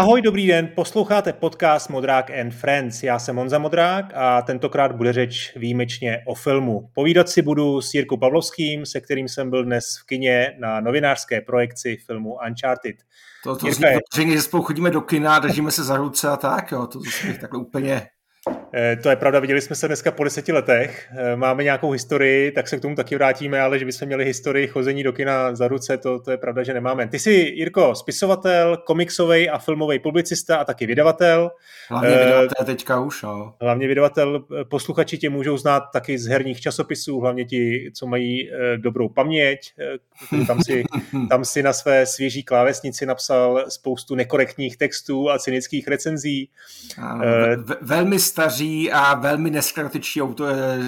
Ahoj, dobrý den, posloucháte podcast Modrák and Friends. Já jsem Monza Modrák a tentokrát bude řeč výjimečně o filmu. Povídat si budu s Jirkou Pavlovským, se kterým jsem byl dnes v kině na novinářské projekci filmu Uncharted. To, to Jirka zní, že spolu chodíme do kina, držíme se za ruce a tak, jo, to, to takhle úplně to je pravda, viděli jsme se dneska po deseti letech, eh, máme nějakou historii, tak se k tomu taky vrátíme, ale že bychom měli historii chození do kina za ruce, to, to je pravda, že nemáme. Ty jsi, Jirko, spisovatel, komiksový a filmový publicista a taky vydavatel. Hlavně eh, vydavatel teďka už, no. Hlavně vydavatel, posluchači tě můžou znát taky z herních časopisů, hlavně ti, co mají dobrou paměť. Tam si, tam si na své svěží klávesnici napsal spoustu nekorektních textů a cynických recenzí. Ano, velmi staří a velmi neskratičtí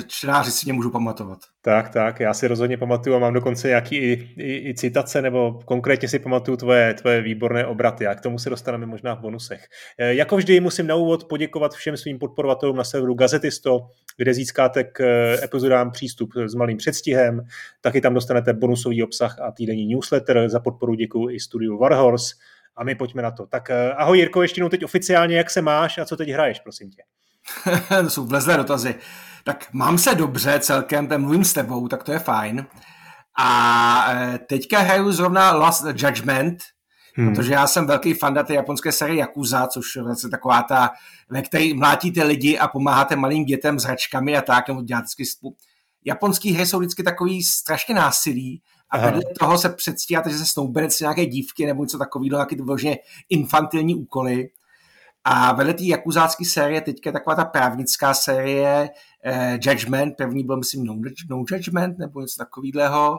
čtenáři si mě můžu pamatovat. Tak, tak, já si rozhodně pamatuju a mám dokonce nějaký i, i, i citace, nebo konkrétně si pamatuju tvoje, tvoje výborné obraty a k tomu se dostaneme možná v bonusech. E, jako vždy musím na úvod poděkovat všem svým podporovatelům na serveru Gazetisto, kde získáte k e, epizodám přístup s malým předstihem, taky tam dostanete bonusový obsah a týdenní newsletter. Za podporu děkuji i studiu Warhorse a my pojďme na to. Tak ahoj Jirko, ještě jednou teď oficiálně, jak se máš a co teď hraješ, prosím tě? to jsou vlezlé dotazy. Tak mám se dobře celkem, ten mluvím s tebou, tak to je fajn. A e, teďka hraju zrovna Last Judgment, hmm. protože já jsem velký fan té japonské série Yakuza, což je vlastně taková ta, ve které mlátíte lidi a pomáháte malým dětem s hračkami a tak, nebo děláte spolu. Japonský hry jsou vždycky takový strašně násilí a Aha. vedle toho se předstíháte, že se snoubenec nějaké dívky nebo něco takového, nějaké to infantilní úkoly. A vedle té jakuzácké série teďka je taková ta právnická série eh, Judgment, první byl myslím no, no Judgment nebo něco takového.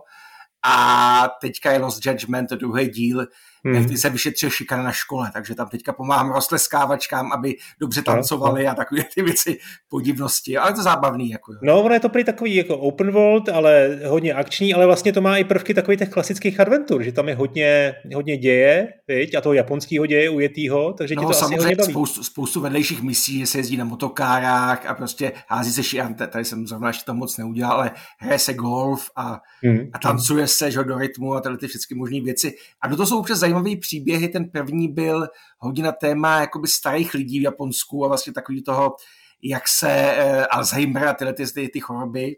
A teďka je Lost Judgment, to druhý díl, hmm. jak se vyšetřil šikana na škole, takže tam teďka pomáhám roztleskávačkám, aby dobře tancovali a takové ty věci podivnosti, ale to zábavný. Jako, jo. No, ono je to prý takový jako open world, ale hodně akční, ale vlastně to má i prvky takových těch klasických adventur, že tam je hodně, hodně děje, viď? a toho japonského děje ujetýho, takže no, to samozřejmě asi hodně baví. Spoustu, spoustu vedlejších misí, že se jezdí na motokárách a prostě hází se šiante, tady jsem zrovna ještě to moc neudělal, ale hraje se golf a, hmm. a tancuje se že, do rytmu a tady ty všechny možné věci. A do toho jsou občas zajímavé příběhy. Ten první byl hodně na téma jakoby starých lidí v Japonsku a vlastně takový toho, jak se eh, Alzheimer a tyhle ty, ty, ty choroby.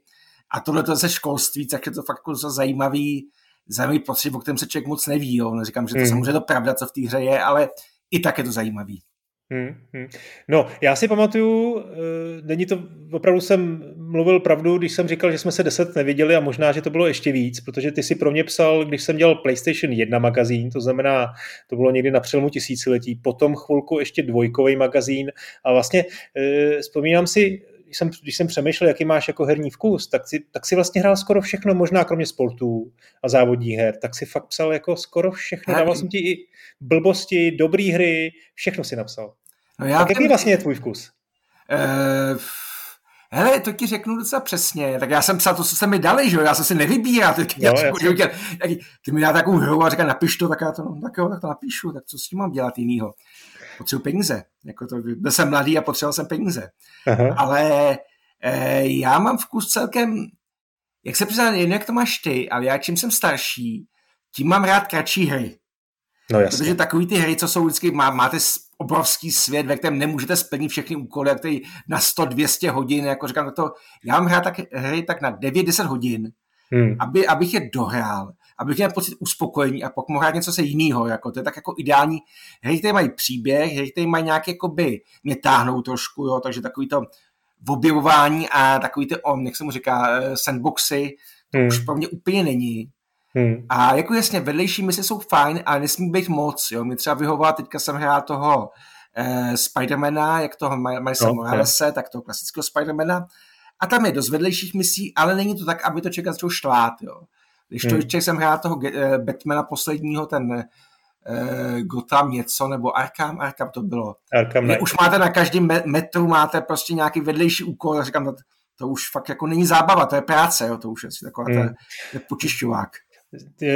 A tohle to ze školství, tak je to fakt jako zajímavý, zajímavý pocit, o kterém se člověk moc neví. Jo. Neříkám, že to hmm. samozřejmě to pravda, co v té hře je, ale i tak je to zajímavý. Hmm, hmm. No, já si pamatuju, e, není to, opravdu jsem mluvil pravdu, když jsem říkal, že jsme se deset neviděli a možná, že to bylo ještě víc, protože ty si pro mě psal, když jsem dělal PlayStation 1 magazín, to znamená, to bylo někdy na přelomu tisíciletí, potom chvilku ještě dvojkový magazín a vlastně e, vzpomínám si, když jsem, když jsem přemýšlel, jaký máš jako herní vkus, tak si, tak si vlastně hrál skoro všechno, možná kromě sportů a závodních her, tak si fakt psal jako skoro všechno, dával jsem ti i blbosti, dobré hry, všechno si napsal. No já tak jaký vlastně je tvůj vkus? Uh, hele, to ti řeknu docela přesně. Tak já jsem psal to, co jste mi dali, že jo? Já jsem si nevybíral. Tak no, já, že, ty mi dá takovou hru a říká, napiš to, tak já to, no, tak jo, tak to napíšu, tak co s tím mám dělat jinýho? Potřebuji peníze. Jako to, byl jsem mladý a potřeboval jsem peníze. Aha. Ale eh, já mám vkus celkem, jak se přiznám, jen jak to máš ty, ale já čím jsem starší, tím mám rád kratší hry. No jasně. Protože takový ty hry, co jsou vždycky, má, máte obrovský svět, ve kterém nemůžete splnit všechny úkoly, jak tady na 100-200 hodin, jako říkám, to, já mám hrát tak, hry tak na 9-10 hodin, hmm. aby, abych je dohrál, abych měl pocit uspokojení a pokud mohl hrát něco se jiného, jako to je tak jako ideální. Hry, které mají příběh, hry, které mají nějaké, jakoby, mě táhnou trošku, jo, takže takový to objevování a takový ty, on, jak se mu říká, eh, sandboxy, to hmm. už pro mě úplně není. Hmm. A jako jasně, vedlejší mise jsou fajn, ale nesmí být moc. Jo. Mi třeba vyhovovala, teďka jsem hrál toho eh, Spidermana, jak toho Milesa okay. Moralese, tak toho klasického Spidermana. A tam je dost vedlejších misí, ale není to tak, aby to člověk začal štvát. Jo. Když to hmm. ještě jsem hrál toho eh, Batmana posledního, ten eh, Gotham něco, nebo Arkham, Arkham to bylo. Arkham už máte na každém metru máte prostě nějaký vedlejší úkol, říkám, to, to už fakt jako není zábava, to je práce, jo, to už je taková hmm. ta, počišťovák.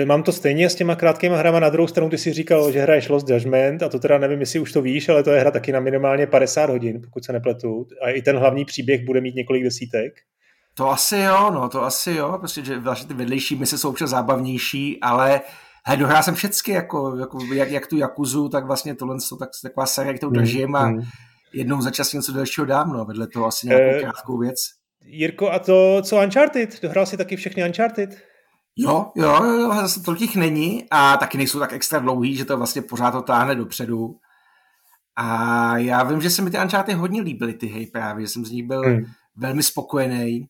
Mám to stejně s těma krátkými hrama, na druhou stranu ty si říkal, že hraješ Lost Judgment a to teda nevím, jestli už to víš, ale to je hra taky na minimálně 50 hodin, pokud se nepletu. A i ten hlavní příběh bude mít několik desítek. To asi jo, no, to asi jo, prostě, že vlastně ty vedlejší mise jsou občas zábavnější, ale Hele, dohrál jsem všechny, jako, jako jak, jak tu Jakuzu, tak vlastně tohle jsou tak, taková série, kterou držím a mm. jednou za čas něco dalšího dávno, vedle toho asi nějakou uh, krátkou věc. Jirko, a to, co Uncharted? Dohrál si taky všechny Uncharted? Jo, jo, jo, zase tolik jich není a taky nejsou tak extra dlouhý, že to vlastně pořád to táhne dopředu. A já vím, že se mi ty Uncharted hodně líbily, ty hej právě, že jsem z nich byl hmm. velmi spokojený.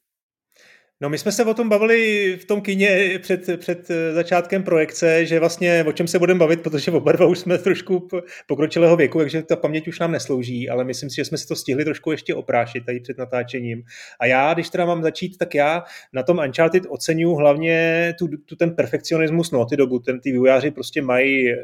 No my jsme se o tom bavili v tom kině před, před eh, začátkem projekce, že vlastně o čem se budeme bavit, protože oba dva už jsme trošku pokročilého věku, takže ta paměť už nám neslouží, ale myslím si, že jsme si to stihli trošku ještě oprášit tady před natáčením. A já, když teda mám začít, tak já na tom Uncharted oceňuji hlavně tu, tu ten perfekcionismus no, ty dobu, ten ty vývojáři prostě mají eh,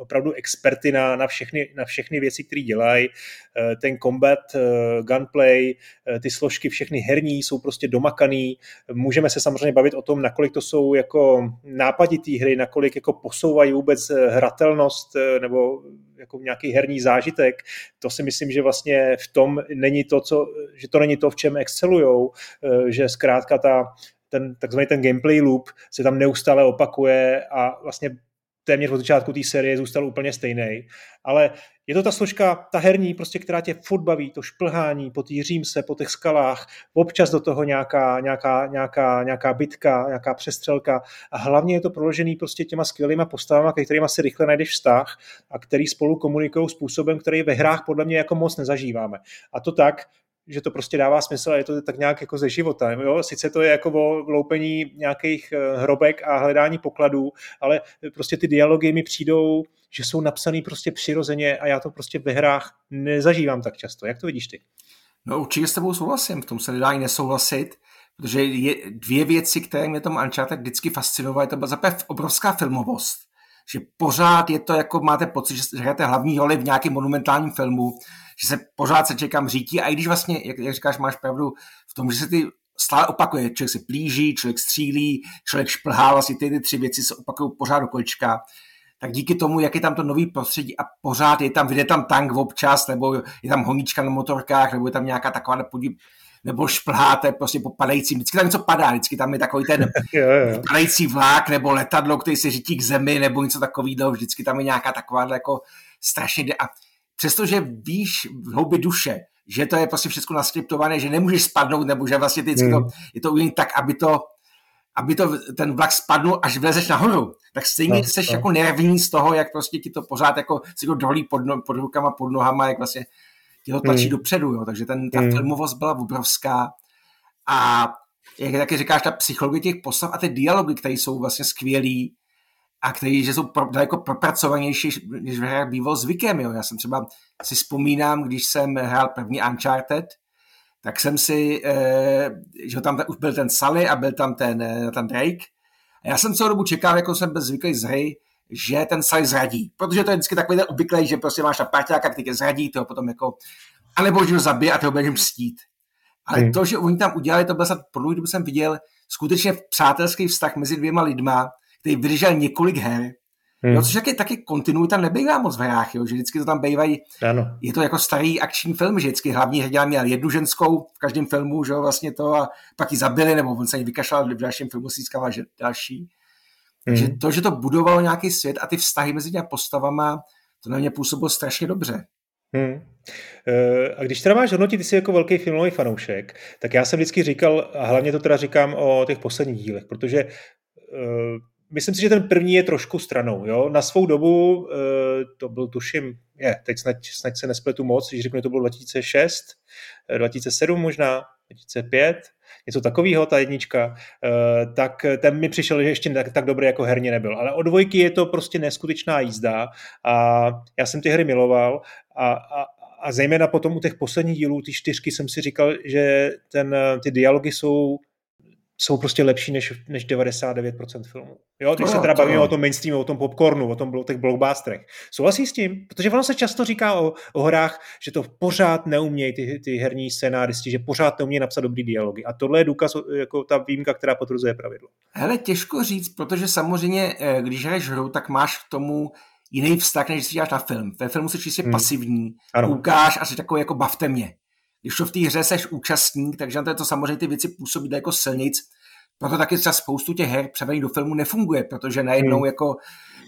opravdu experty na, na, všechny, na všechny věci, které dělají. Eh, ten combat, eh, gunplay, eh, ty složky, všechny herní jsou prostě domakaný. Můžeme se samozřejmě bavit o tom, nakolik to jsou jako nápaditý hry, nakolik jako posouvají vůbec hratelnost nebo jako nějaký herní zážitek. To si myslím, že vlastně v tom není to, co, že to není to, v čem excelujou, že zkrátka ta, ten takzvaný ten gameplay loop se tam neustále opakuje a vlastně téměř od začátku té série zůstal úplně stejný. Ale je to ta složka, ta herní, prostě, která tě furt baví, to šplhání po té se, po těch skalách, občas do toho nějaká, nějaká, nějaká, nějaká bitka, nějaká přestřelka a hlavně je to proložený prostě těma skvělýma postavama, ke kterými si rychle najdeš vztah a který spolu komunikují způsobem, který ve hrách podle mě jako moc nezažíváme. A to tak, že to prostě dává smysl a je to tak nějak jako ze života. Jo? Sice to je jako o loupení nějakých eh, hrobek a hledání pokladů, ale prostě ty dialogy mi přijdou, že jsou napsaný prostě přirozeně a já to prostě ve hrách nezažívám tak často. Jak to vidíš ty? No určitě s tebou souhlasím, v tom se nedá ani nesouhlasit, protože je dvě věci, které mě tom Uncharted vždycky fascinovaly, to byla zaprvé obrovská filmovost, že pořád je to jako máte pocit, že hrajete hlavní roli v nějakém monumentálním filmu, že se pořád se čekám řítí a i když vlastně, jak, jak říkáš, máš pravdu v tom, že se ty stále opakuje, člověk se plíží, člověk střílí, člověk šplhá, vlastně ty, ty tři věci se opakují pořád do kolečka, tak díky tomu, jak je tam to nový prostředí a pořád je tam, vyjde tam tank občas, nebo je tam honíčka na motorkách, nebo je tam nějaká taková podív, nebo šplháte prostě po padajícím, vždycky tam něco padá, vždycky tam je takový ten padající vlák, nebo letadlo, který se řítí k zemi, nebo něco takového, vždycky tam je nějaká taková jako strašně a přestože víš v hloubi duše, že to je prostě všechno naskriptované, že nemůžeš spadnout, nebo že vlastně ty mm. to, je to udělané tak, aby to, aby to ten vlak spadnul, až vlezeš nahoru, tak stejně no, jsi no. jako nervní z toho, jak prostě ti to pořád jako si to dolí pod, no, pod rukama, pod nohama, jak vlastně ti to tlačí mm. dopředu, jo. takže ten, ta mm. filmovost byla obrovská a jak taky říkáš, ta psychologie těch postav a ty dialogy, které jsou vlastně skvělý, a který že jsou pro, daleko propracovanější, než v hrách býval zvykem. Jo. Já jsem třeba si vzpomínám, když jsem hrál první Uncharted, tak jsem si, eh, že tam už byl ten Sully a byl tam ten, eh, ten Drake. A já jsem celou dobu čekal, jako jsem byl zvyklý z hry, že ten Sully zradí. Protože to je vždycky takový ten obvyklý, že prostě máš na parťáka, který tě zradí, toho potom jako, anebo že ho zabije a toho budeš mstít. Ale hmm. to, že oni tam udělali, to byl snad po dobu jsem viděl skutečně přátelský vztah mezi dvěma lidma, který vydržel několik her. Hmm. Jo, což taky, taky kontinuita nebývá moc v hrách, jo, že vždycky to tam bývají, ano. je to jako starý akční film, že vždycky hlavní hrdina měl jednu ženskou v každém filmu, že jo, vlastně to a pak ji zabili, nebo on se ji vykašlal, v dalším filmu si získával že další. Takže hmm. to, že to budovalo nějaký svět a ty vztahy mezi těmi postavama, to na mě působilo strašně dobře. Hmm. A když teda máš hodnotit, ty jsi jako velký filmový fanoušek, tak já jsem vždycky říkal, a hlavně to teda říkám o těch posledních dílech, protože myslím si, že ten první je trošku stranou. Jo? Na svou dobu, eh, to byl tuším, je, teď snad, snad se nespletu moc, když řeknu, to bylo 2006, 2007 eh, možná, 2005, něco takového, ta jednička, eh, tak ten mi přišel, že ještě tak, tak dobrý jako herně nebyl. Ale od dvojky je to prostě neskutečná jízda a já jsem ty hry miloval a, a, a zejména potom u těch posledních dílů, ty čtyřky, jsem si říkal, že ten, ty dialogy jsou jsou prostě lepší než, než 99% filmů. Jo, když no, se teda bavíme no. o tom mainstreamu, o tom popcornu, o tom o těch blockbusterech. Souhlasí s tím? Protože ono se často říká o, o hrách, že to pořád neumějí ty, ty herní scénáristi, že pořád neumějí napsat dobrý dialogy. A tohle je důkaz, jako ta výjimka, která potvrzuje pravidlo. Hele, těžko říct, protože samozřejmě, eh, když hraješ hru, tak máš k tomu jiný vztah, než si děláš na film. Ve filmu jsi čistě hmm. pasivní, ano. koukáš a jsi takový jako bavte mě. Když to v té hře seš účastník, takže na to, samozřejmě ty věci působí jako silnic. proto taky třeba spoustu těch her převedení do filmu nefunguje, protože najednou hmm. jako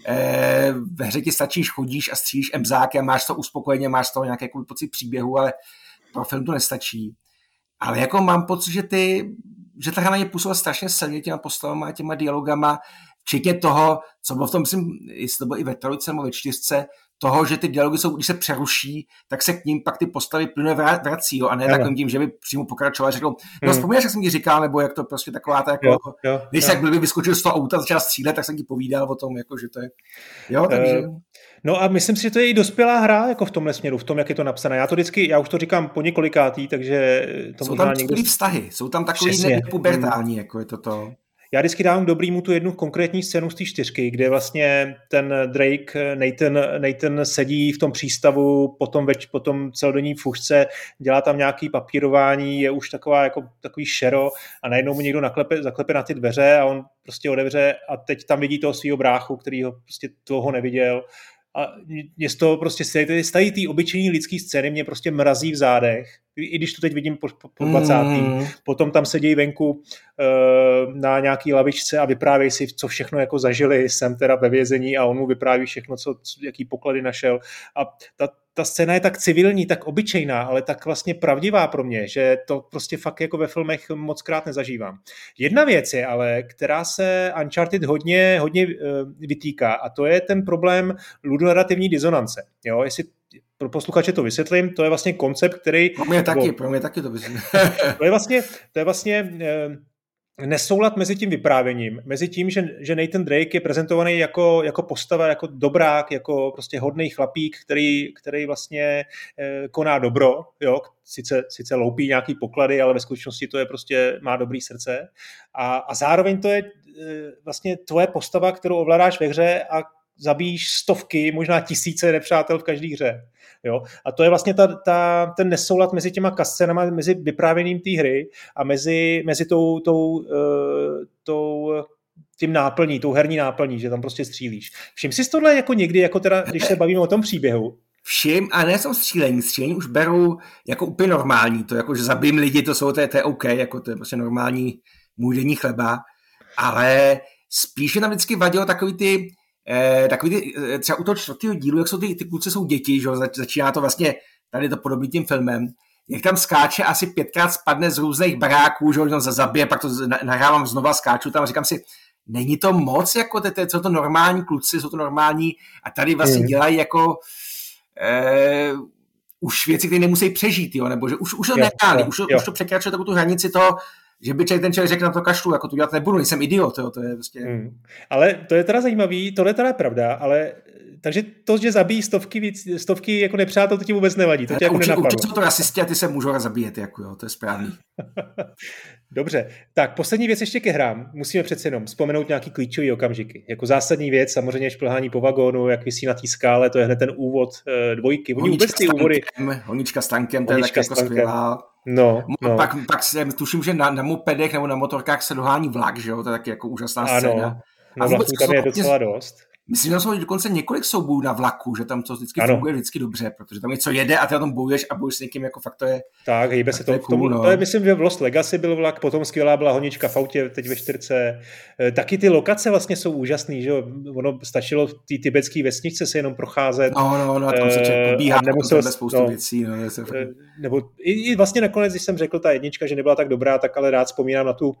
eh, ve hře ti stačíš, chodíš a střílíš emzáky a máš to uspokojeně, máš to nějaký jako pocit příběhu, ale pro film to nestačí. Ale jako mám pocit, že ty, že ta hra na ně působila strašně silně těma postavama a těma dialogama, včetně toho, co bylo v tom, myslím, jestli to bylo i ve trojce nebo ve čtyřce, toho, že ty dialogy jsou, když se přeruší, tak se k ním pak ty postavy plně vrací, jo, a ne takovým tím, že by přímo pokračoval a řekl, no hmm. vzpomínáš, jak jsem ti říkal, nebo jak to prostě taková ta jako, jo, jo, když se jak by vyskočil z toho auta, začal střílet, tak jsem ti povídal o tom, jako, že to je, jo, takže... Uh... No a myslím si, že to je i dospělá hra jako v tomhle směru, v tom, jak je to napsané. Já to vždycky, já už to říkám po několikátý, takže to Jsou tam někdo... vztahy, jsou tam takový nepubertální, jako je to to. Já vždycky dávám dobrýmu tu jednu konkrétní scénu z té čtyřky, kde vlastně ten Drake, Nathan, Nathan sedí v tom přístavu, potom, več, potom celodenní fušce, dělá tam nějaký papírování, je už taková jako takový šero a najednou mu někdo naklepe, zaklepe na ty dveře a on prostě odevře a teď tam vidí toho svého bráchu, který ho prostě toho neviděl. A mě z toho prostě stají ty obyčejní lidský scény mě prostě mrazí v zádech, i když to teď vidím po, po 20. Mm. Potom tam sedí venku uh, na nějaký lavičce a vyprávějí si, co všechno jako zažili, jsem teda ve vězení a on mu vypráví všechno, co, jaký poklady našel. A ta, ta scéna je tak civilní, tak obyčejná, ale tak vlastně pravdivá pro mě, že to prostě fakt jako ve filmech moc krát nezažívám. Jedna věc je ale, která se Uncharted hodně, hodně uh, vytýká a to je ten problém ludonarativní disonance. Jo, jestli pro posluchače to vysvětlím, to je vlastně koncept, který... Pro mě taky, pro mě taky to vysvětlím. to je vlastně, to je vlastně uh, nesoulad mezi tím vyprávěním, mezi tím, že, že Nathan Drake je prezentovaný jako, jako postava, jako dobrák, jako prostě hodný chlapík, který, který vlastně eh, koná dobro, jo, sice, sice loupí nějaký poklady, ale ve skutečnosti to je prostě, má dobrý srdce a, a zároveň to je eh, vlastně tvoje postava, kterou ovládáš ve hře a zabíjíš stovky, možná tisíce nepřátel v každé hře. Jo? A to je vlastně ta, ta, ten nesoulad mezi těma kascenama, mezi vyprávěním té hry a mezi, mezi tou, tou, uh, tou tím náplní, tou herní náplní, že tam prostě střílíš. Všim si tohle jako někdy, jako teda, když se bavíme o tom příběhu, všim, a ne jsou střílení, střílení už beru jako úplně normální, to jako, že zabijím lidi, to jsou, to je, to je OK, jako to je prostě normální můj denní chleba, ale spíše nám vždycky vadilo takový ty, eh, takový ty, eh, třeba u toho čtvrtého dílu, jak jsou ty, ty kluci jsou děti, že začíná to vlastně, tady to podobný tím filmem, jak tam skáče, asi pětkrát spadne z různých baráků, že ho zabije, pak to nahrávám znova, skáču tam a říkám si, není to moc, jako ty, ty, jsou to normální kluci, jsou to normální a tady vlastně mm. dělají jako eh, už věci, které nemusí přežít, jo, nebo že už, už to netáhli, už, už to překračuje takovou tu hranici toho, že by ten člověk řekl na to kašlu, jako to dělat nebudu, nejsem idiot, jo, to je prostě... Hmm. Ale to je teda zajímavý, tohle je teda pravda, ale takže to, že zabíjí stovky, víc, stovky jako nepřátel, to ti vůbec nevadí. To tě jako určitě, určitě jsou to rasisti a ty se můžou zabíjet, jako jo, to je správný. Dobře, tak poslední věc ještě ke hrám. Musíme přece jenom vzpomenout nějaký klíčový okamžiky. Jako zásadní věc, samozřejmě šplhání po vagónu, jak vysí na té skále, to je hned ten úvod uh, dvojky. Oni vůbec ty úvody... Honička s tankem, to je tak jako skvělá. No, no. Pak, pak se, tuším, že na, na mopedech nebo na motorkách se dohání vlak, že jo, to je taky jako úžasná ano. scéna. No, a vůbec, tam je docela dost. Myslím, že jsou dokonce několik soubojů na vlaku, že tam to vždycky ano. funguje vždycky dobře, protože tam něco jede a ty na tom bojuješ a bojuješ s někým, jako fakt to je. Tak, hýbe se to. to, cool, tomu, no. to je, myslím, že v Lost Legacy byl vlak, potom skvělá byla honička v autě, teď ve čtyřce. E, taky ty lokace vlastně jsou úžasné, že? Ono stačilo v té tibetské vesničce se jenom procházet. No, no, no, a tam se člověk pobíhá, nemusel, spoustu no, věcí. No, se fakt... E, nebo i, i, vlastně nakonec, když jsem řekl ta jednička, že nebyla tak dobrá, tak ale rád vzpomínám na tu,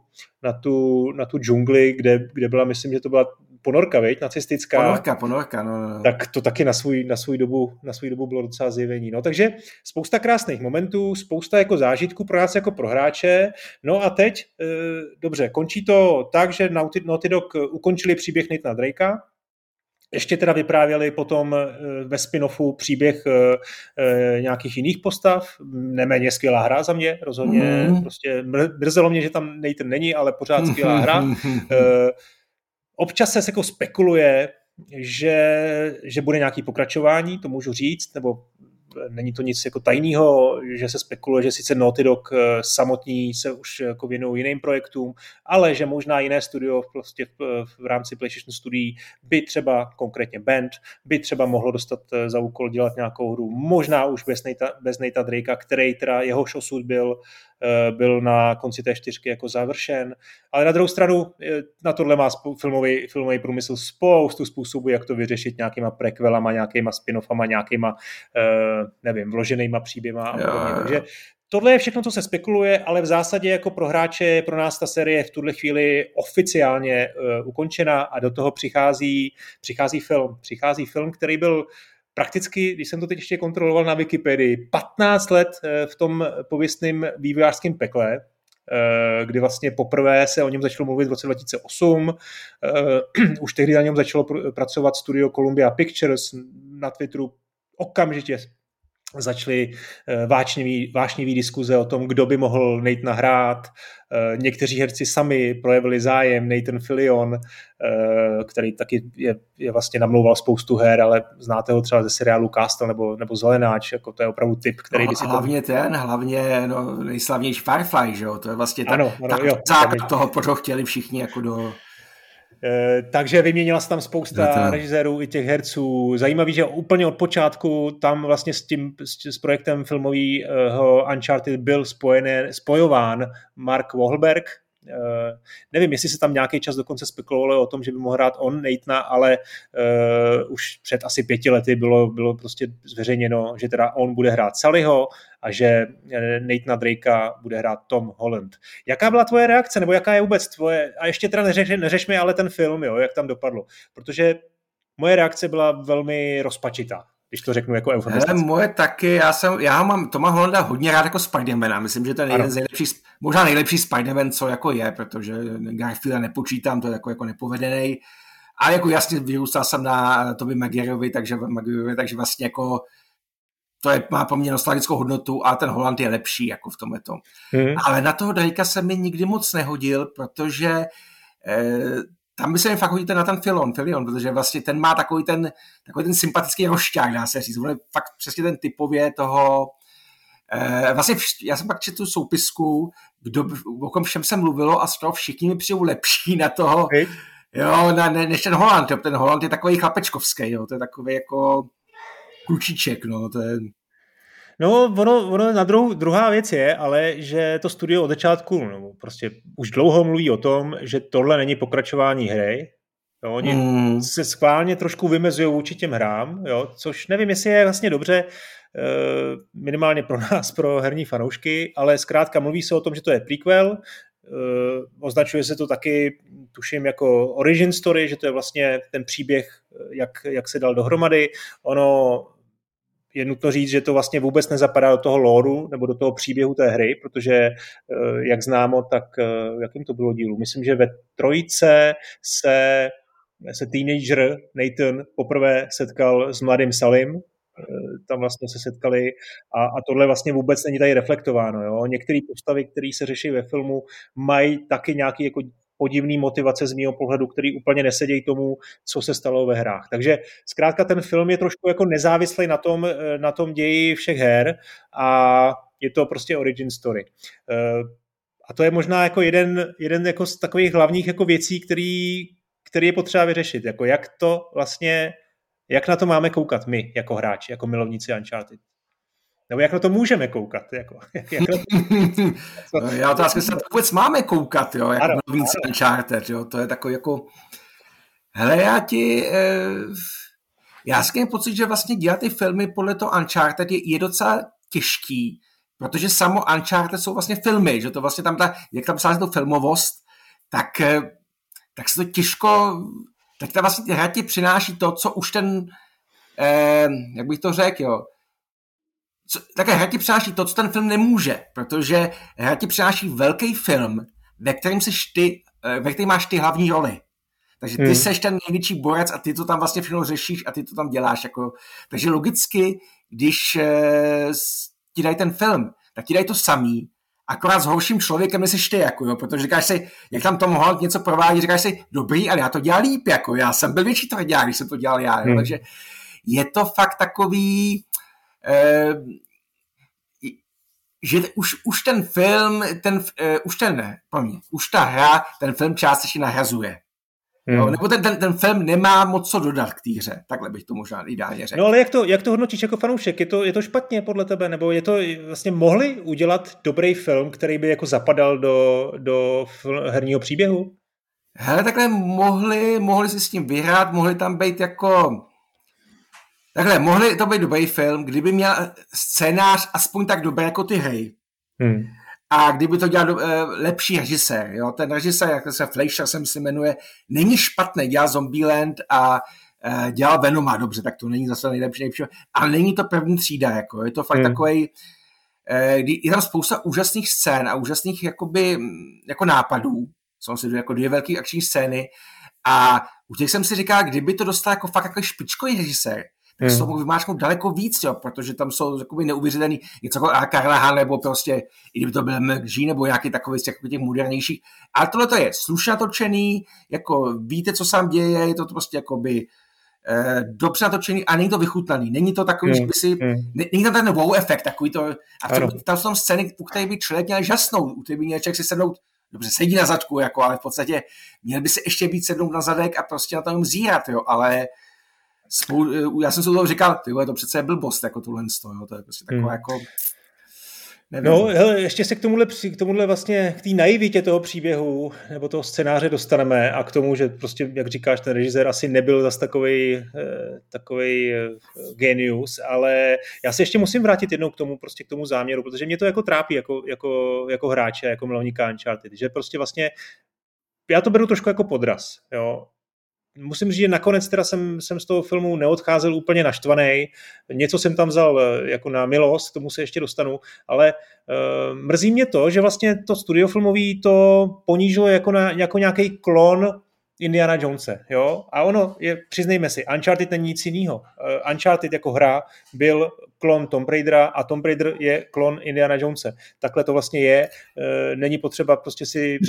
na tu, na tu džungli, kde, kde byla, myslím, že to byla ponorka, veď, nacistická. Ponorka, ponorka, no, no. Tak to taky na svůj, na svůj, dobu, na svůj dobu bylo docela zjevení. No, takže spousta krásných momentů, spousta jako zážitků pro nás jako pro hráče. No a teď, e, dobře, končí to tak, že Naughty, Naughty Dog ukončili příběh Nathana Drakea, ještě teda vyprávěli potom e, ve spin-offu příběh e, nějakých jiných postav, neméně skvělá hra za mě, rozhodně, mm. prostě mrzelo mě, že tam Nathan není, ale pořád skvělá hra. Občas se jako spekuluje, že, že bude nějaký pokračování, to můžu říct, nebo není to nic jako tajného, že se spekuluje, že sice Naughty Dog eh, samotní se už jako věnují jiným projektům, ale že možná jiné studio prostě v, rámci PlayStation studií by třeba konkrétně Band by třeba mohlo dostat eh, za úkol dělat nějakou hru, možná už bez Nata, bez Nata Drakea, který teda jehož osud byl byl na konci té čtyřky jako završen. Ale na druhou stranu na tohle má filmový, filmový průmysl spoustu způsobů, jak to vyřešit nějakýma prequelama, nějakýma spin-offama, nějakýma, nevím, vloženýma příběma a podobně. Takže Tohle je všechno, co se spekuluje, ale v zásadě jako pro hráče pro nás ta série v tuhle chvíli oficiálně uh, ukončena a do toho přichází, přichází film. Přichází film, který byl prakticky, když jsem to teď ještě kontroloval na Wikipedii, 15 let uh, v tom pověstném vývojářském pekle, uh, kdy vlastně poprvé se o něm začalo mluvit v roce 2008. Už tehdy na něm začalo pr- pracovat studio Columbia Pictures na Twitteru okamžitě začaly eh, vášnivý, vášnivý diskuze o tom, kdo by mohl Nate nahrát. Eh, někteří herci sami projevili zájem, Nathan Fillion, eh, který taky je, je vlastně namlouval spoustu her, ale znáte ho třeba ze seriálu Castle nebo, nebo Zelenáč, jako to je opravdu typ, který no, by si hlavně to... ten, hlavně no, nejslavnější Firefly, že jo, to je vlastně ta, ano, ano, ta jo, základ toho, proč ho chtěli všichni jako do takže vyměnila se tam spousta režisérů i těch herců. Zajímavý, že úplně od počátku tam vlastně s tím s, s projektem filmového Uncharted byl spojený, spojován Mark Wahlberg, nevím, jestli se tam nějaký čas dokonce spekulovalo o tom, že by mohl hrát on Natana, ale uh, už před asi pěti lety bylo, bylo prostě zveřejněno, že teda on bude hrát Sallyho a že Natana Drakea bude hrát Tom Holland. Jaká byla tvoje reakce, nebo jaká je vůbec tvoje, a ještě teda neřeš, neřeš mi ale ten film, jo, jak tam dopadlo, protože moje reakce byla velmi rozpačitá když to řeknu jako eufemisticky. moje taky, já, jsem, já mám Toma Hollanda hodně rád jako Spidermana, myslím, že to je jeden z nejlepších, možná nejlepší Spiderman, co jako je, protože Garfielda nepočítám, to je jako, jako nepovedený, a jako jasně vyrůstal jsem na Toby Maguireovi, takže, Maguireovi, takže vlastně jako to je, má po mně nostalgickou hodnotu a ten Holland je lepší jako v tomhle tom. Hmm. Ale na toho Drakea se mi nikdy moc nehodil, protože eh, tam by se mi fakt hodíte na ten Filon, Filion, protože vlastně ten má takový ten, takový ten sympatický rošťák, dá se říct. On je fakt přesně ten typově toho, eh, vlastně vš, já jsem pak četl tu soupisku, kdo, o kom všem se mluvilo a z toho všichni mi přijou lepší na toho, Hej. jo, na, ne, než ten Holand, jo. ten Holand je takový chlapečkovský, jo, to je takový jako klučiček, no, to je, No, ono, ono na druhou, druhá věc je, ale že to studio od začátku, no, prostě už dlouho mluví o tom, že tohle není pokračování hry. Jo, oni mm. se schválně trošku vymezují vůči těm hrám, jo, což nevím, jestli je vlastně dobře, eh, minimálně pro nás, pro herní fanoušky, ale zkrátka mluví se o tom, že to je prequel, Uh, označuje se to taky, tuším, jako origin story, že to je vlastně ten příběh, jak, jak se dal dohromady. Ono je nutno říct, že to vlastně vůbec nezapadá do toho lóru nebo do toho příběhu té hry, protože eh, jak známo, tak eh, jakým to bylo dílu? Myslím, že ve trojice se, se teenager Nathan poprvé setkal s mladým Salim, eh, tam vlastně se setkali a, a tohle vlastně vůbec není tady reflektováno. Jo? Některé postavy, které se řeší ve filmu, mají taky nějaký jako podivný motivace z mého pohledu, který úplně nesedějí tomu, co se stalo ve hrách. Takže zkrátka ten film je trošku jako nezávislý na tom, eh, na tom ději všech her a je to prostě origin story. Eh, a to je možná jako jeden, jeden jako z takových hlavních jako věcí, který, který je potřeba vyřešit. Jako jak to vlastně, jak na to máme koukat my jako hráči, jako milovníci Uncharted. Nebo jak na to můžeme koukat? Jako, jak na to... no, já otázka, jestli to vůbec máme koukat, jo, jako nový Uncharted, jo, to je takový jako... Hele, já ti... Eh, já si pocit, že vlastně dělat ty filmy podle toho Uncharted je, je docela těžký, protože samo Uncharted jsou vlastně filmy, že to vlastně tam ta, jak tam psala to filmovost, tak, eh, tak se to těžko, tak ta vlastně hra ti přináší to, co už ten, eh, jak bych to řekl, jo, co, také hra ti přináší to, co ten film nemůže, protože hra ti přináší velký film, ve kterém, seš ty, eh, ve kterém máš ty hlavní roli. Takže ty hmm. seš ten největší borec a ty to tam vlastně všechno řešíš a ty to tam děláš. Jako. Takže logicky, když eh, ti dají ten film, tak ti dají to samý, akorát s horším člověkem než ty, jako, jo, protože říkáš si, jak tam Tom Holland něco provádí, říkáš si, dobrý, ale já to dělal líp, jako, já jsem byl větší tvrdák, když jsem to dělal já, jo, hmm. takže je to fakt takový, že už, už ten film, ten, uh, už ten, promiň, už ta hra ten film částečně nahrazuje. Hmm. No, nebo ten, ten, ten film nemá moc co dodat k té hře, takhle bych to možná ideálně řekl. No ale jak to, jak to hodnotíš jako fanoušek? Je to, je to špatně podle tebe? Nebo je to vlastně mohli udělat dobrý film, který by jako zapadal do, do herního příběhu? Hele, takhle mohli, mohli si s tím vyhrát, mohli tam být jako... Takhle, mohli to být dobrý film, kdyby měl scénář aspoň tak dobrý jako ty hry. Hmm. A kdyby to dělal uh, lepší režisér, jo? ten režisér, jak se Fleischer se si jmenuje, není špatný, dělal Zombieland a uh, dělal Venoma, dobře, tak to není zase nejlepší, nejlepší ale není to první třída, jako, je to fakt hmm. takový, uh, kdy je tam spousta úžasných scén a úžasných jakoby, jako nápadů, jsou si jako dvě velké akční scény a u těch jsem si říkal, kdyby to dostal jako fakt jako špičkový režisér, tak hmm. mohl vymáčknout daleko víc, jo, protože tam jsou jakoby neuvěřitelný něco jako A. Nebo prostě, i kdyby to byl McG, nebo nějaký takový z těch, těch modernějších. Ale tohle to je slušně natočený, jako víte, co sám děje, je to prostě jakoby eh, dobře natočený a není to vychutnaný. Není to takový, hmm. že by si, hmm. není tam ten wow efekt, takový to, a to, tam jsou tam scény, u kterých by člověk měl žasnout, u kterých by měl člověk si sednout dobře, sedí na zadku, jako, ale v podstatě měl by se ještě víc sednout na zadek a prostě na tom zírat, jo, ale spou, já jsem si toho říkal, ty to přece je blbost, jako tohle jo, to je prostě taková hmm. jako Nevím. No, hele, ještě se k tomuhle, k tomuhle vlastně, k té naivitě toho příběhu nebo toho scénáře dostaneme a k tomu, že prostě, jak říkáš, ten režisér asi nebyl zas takový eh, takovej eh, genius, ale já se ještě musím vrátit jednou k tomu, prostě k tomu záměru, protože mě to jako trápí jako, jako, jako hráče, jako milovníka Uncharted, že prostě vlastně já to beru trošku jako podraz, jo musím říct, že nakonec teda jsem, jsem z toho filmu neodcházel úplně naštvaný. Něco jsem tam vzal eh, jako na milost, tomu se ještě dostanu, ale uh, mrzí mě to, že vlastně to studiofilmový to ponížilo jako, na, jako nějaký klon Indiana Jonese, jo? A ono, je, přiznejme si, Uncharted není nic jiného. Uh, Uncharted jako hra byl klon Tomb Raidera a Tomb Raider je klon Indiana Jonese. Takhle to vlastně je. Uh, není potřeba prostě si